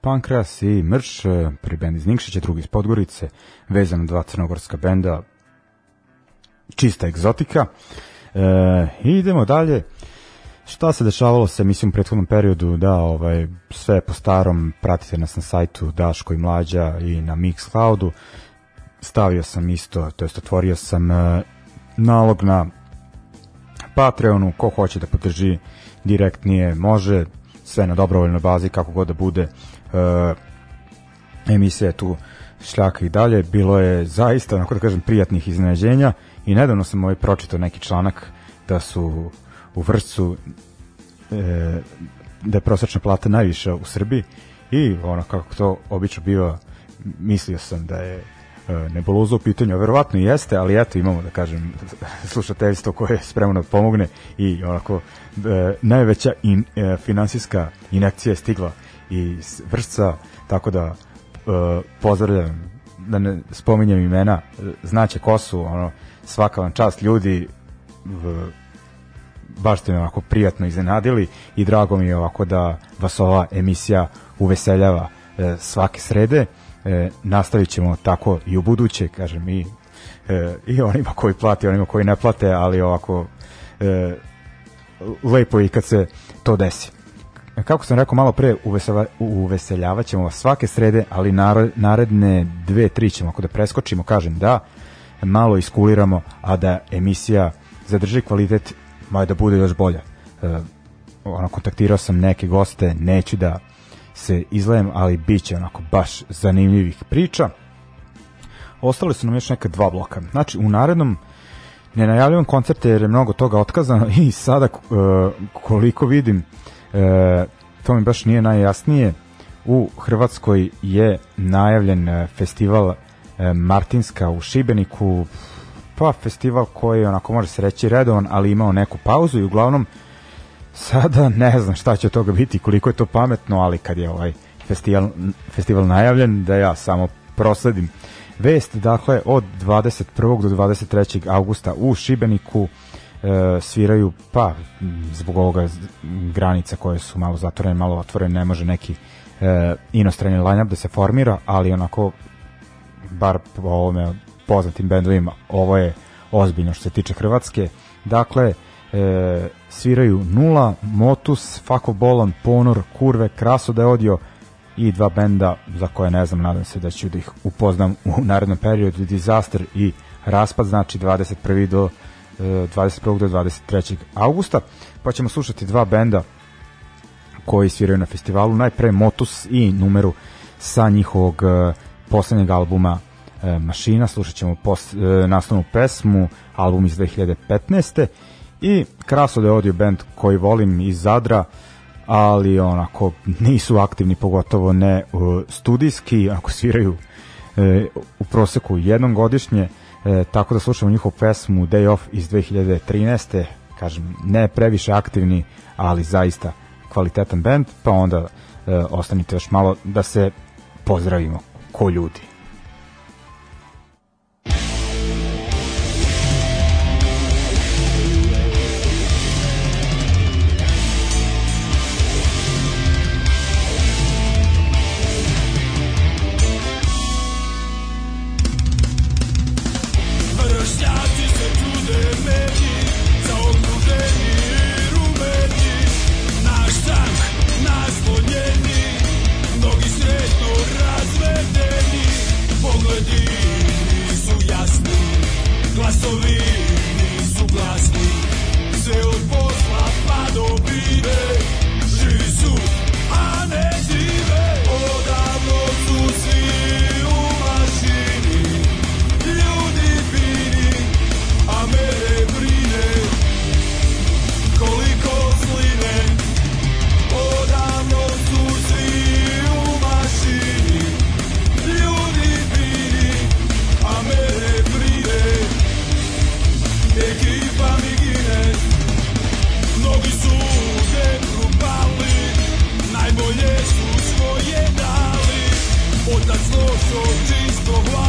Pankras i Mrš, pri bend iz Nikšića, drugi iz Podgorice, vezano dva crnogorska benda, čista egzotika. E, idemo dalje. Šta se dešavalo se, mislim, u prethodnom periodu, da, ovaj, sve po starom, pratite nas na sajtu Daško i Mlađa i na Mixcloudu. Stavio sam isto, to jest otvorio sam e, nalog na Patreonu, ko hoće da podrži direktnije, može, sve na dobrovoljnoj bazi, kako god da bude. E, emisija tu šljaka i dalje. Bilo je zaista, onako da kažem, prijatnih iznenađenja i nedavno sam ovaj pročitao neki članak da su u vrstu e, da je prosečna plata najviša u Srbiji i ono kako to obično biva mislio sam da je nebuloza u pitanju, verovatno jeste, ali eto imamo da kažem slušateljstvo koje je spremno da pomogne i onako e, najveća in, e, finansijska inekcija je stigla iz vršca, tako da e, pozdravljam da ne spominjem imena, znaće ko su, ono, svaka vam čast ljudi, v, baš ste me ovako prijatno iznenadili i drago mi je ovako da vas ova emisija uveseljava e, svake srede. E, nastavit ćemo tako i u buduće, kažem, i, e, i onima koji plate, onima koji ne plate, ali ovako e, lepo i kad se to desi. Kako sam rekao malo pre, uveseljava ćemo vas svake srede, ali naredne dve, tri ćemo, ako da preskočimo, kažem da, malo iskuliramo, a da emisija zadrži kvalitet maj da bude još bolja. E, ono, kontaktirao sam neke goste, neću da se izlajem, ali bit će onako baš zanimljivih priča. Ostali su nam još neka dva bloka. Znači, u narednom ne najavljujem koncerte jer je mnogo toga otkazano i sada e, koliko vidim e, to mi baš nije najjasnije u Hrvatskoj je najavljen e, festival Martinska u Šibeniku pa festival koji onako može se reći redovan, ali imao neku pauzu i uglavnom sada ne znam šta će toga biti, koliko je to pametno, ali kad je ovaj festival, festival najavljen, da ja samo prosledim vest, dakle od 21. do 23. augusta u Šibeniku e, sviraju, pa zbog ovoga granica koje su malo zatvorene, malo otvorene, ne može neki e, inostrani line-up da se formira, ali onako bar po ovome poznatim bendovima, ovo je ozbiljno što se tiče Hrvatske. Dakle, e, sviraju Nula, Motus, Fako Bolon, Ponor, Kurve, Kraso da je odio i dva benda za koje ne znam, nadam se da ću da ih upoznam u narednom periodu, Disaster i Raspad, znači 21. do e, 21. do 23. augusta, pa ćemo slušati dva benda koji sviraju na festivalu, najpre Motus i numeru sa njihovog e, poslednjeg albuma e, Mašina, slušat ćemo pos, e, naslovnu pesmu, album iz 2015. I Kraso da je audio band koji volim iz Zadra, ali onako nisu aktivni, pogotovo ne uh, studijski, ako sviraju e, u proseku jednom godišnje, e, tako da slušamo njihovu pesmu Day Off iz 2013. Kažem, ne previše aktivni, ali zaista kvalitetan band, pa onda e, ostanite još malo da se pozdravimo ko ljudi. čisto, čisto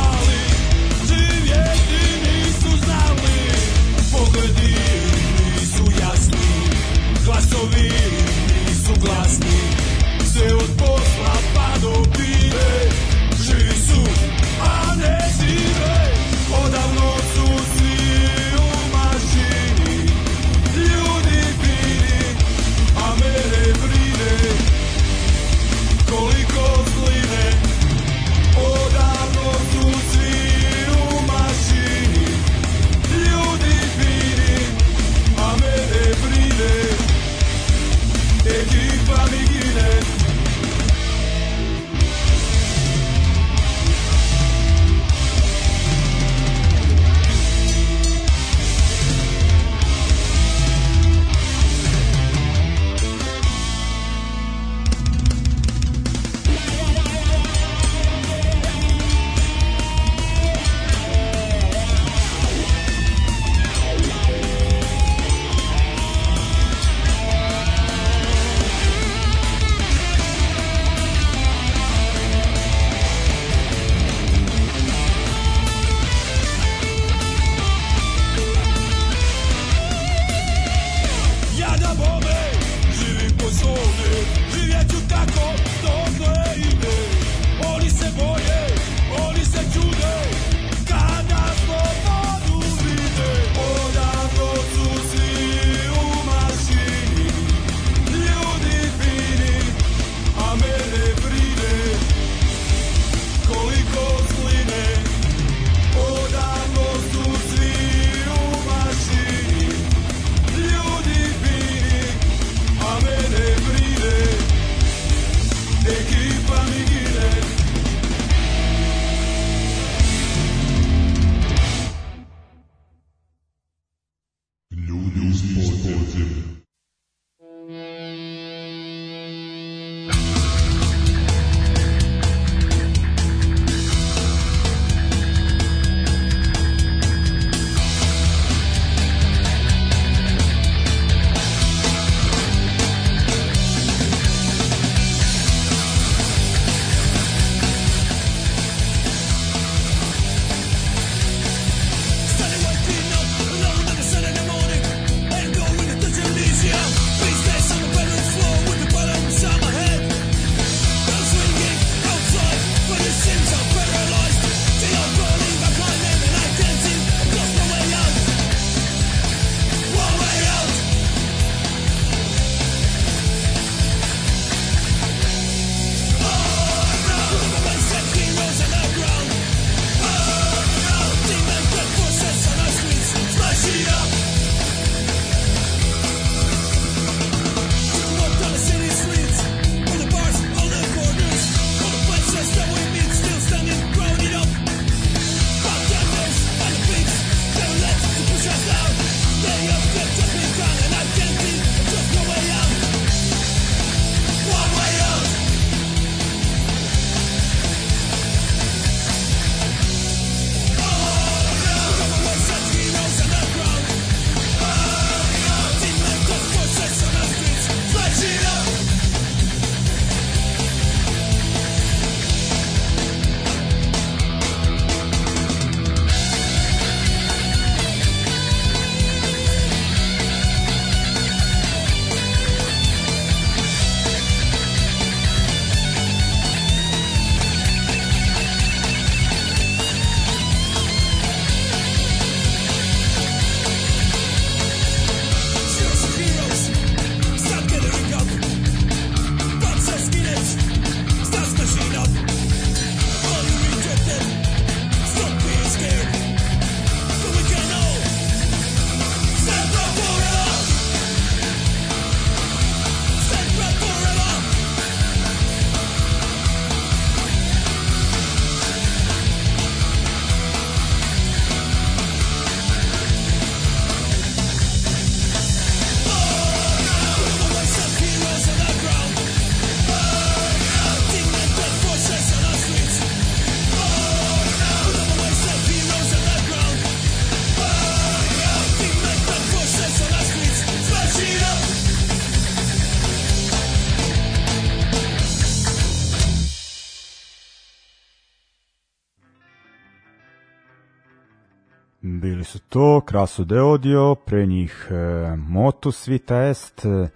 Bili su to Kraso de Odio, pre njih e, Motus Vita Est, e,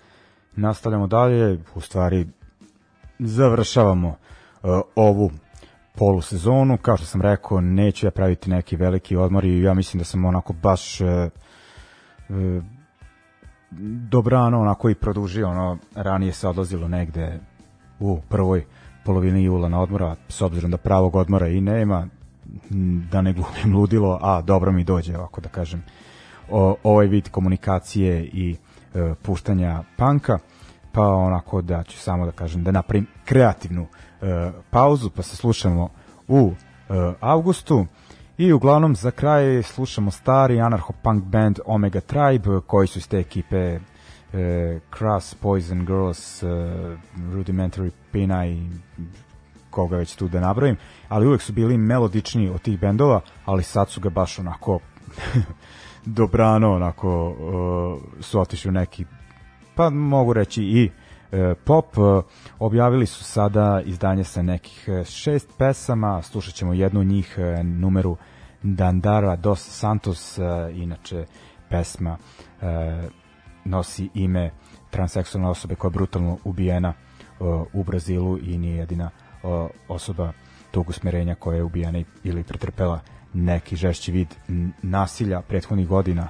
nastavljamo dalje, u stvari završavamo e, ovu polusezonu, kao što sam rekao, neću ja praviti neki veliki odmor i ja mislim da sam onako baš e, e, dobrano onako i produžio, ono, ranije se odlazilo negde u prvoj polovini jula na odmora, s obzirom da pravog odmora i nema, da ne glumim ludilo, a dobro mi dođe, ovako da kažem, o, ovaj vid komunikacije i e, puštanja panka, pa onako da ću samo da kažem da napravim kreativnu e, pauzu, pa se slušamo u e, avgustu. I uglavnom za kraj slušamo stari anarcho-punk band Omega Tribe koji su iz te ekipe e, Crass, Poison Girls, e, Rudimentary Pina i koga već tu da nabrojim, ali uvek su bili melodični od tih bendova, ali sad su ga baš onako dobrano, onako uh, su otišli u neki, pa mogu reći i uh, pop. Uh, objavili su sada izdanje sa nekih uh, šest pesama, slušat ćemo jednu od njih, uh, numeru Dandara dos Santos, uh, inače pesma uh, nosi ime transseksualne osobe koja je brutalno ubijena uh, u Brazilu i nije jedina osoba tog usmerenja koja je ubijena ili pretrpela neki žešći vid nasilja prethodnih godina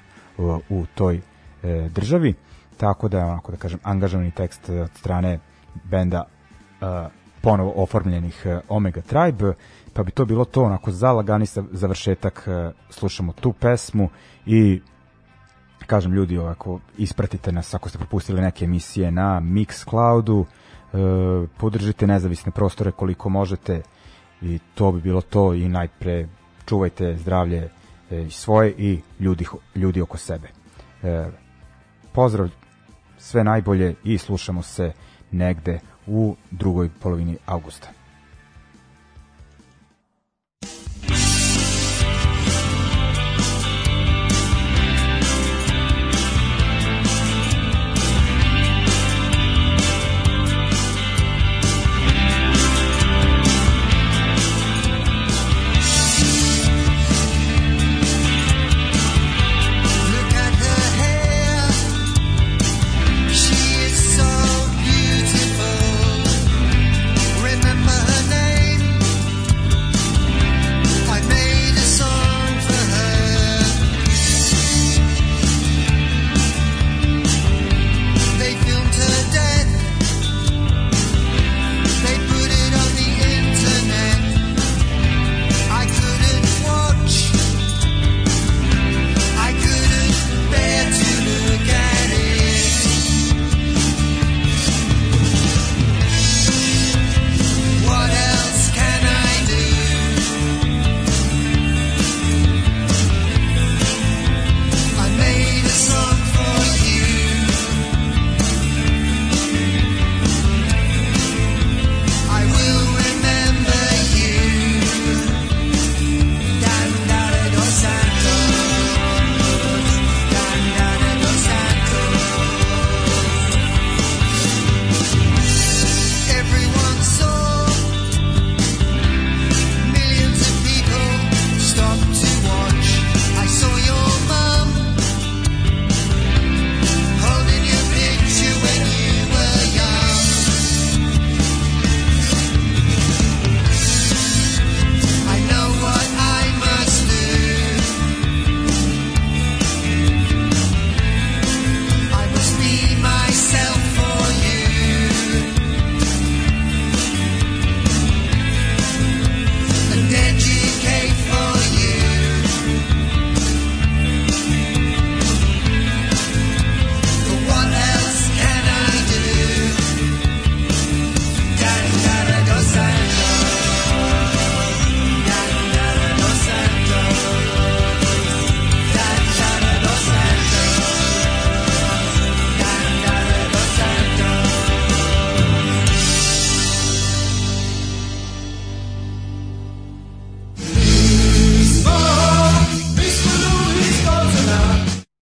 u toj e, državi. Tako da onako da kažem angažovani tekst od strane benda e, ponovo oformljenih e, Omega Tribe pa bi to bilo to onako za lagani završetak slušamo tu pesmu i kažem ljudi ovako ispratite nas ako ste propustili neke emisije na Mixcloudu e, podržite nezavisne prostore koliko možete i to bi bilo to i najpre čuvajte zdravlje e, i svoje i ljudi, ljudi oko sebe. E, pozdrav, sve najbolje i slušamo se negde u drugoj polovini avgusta.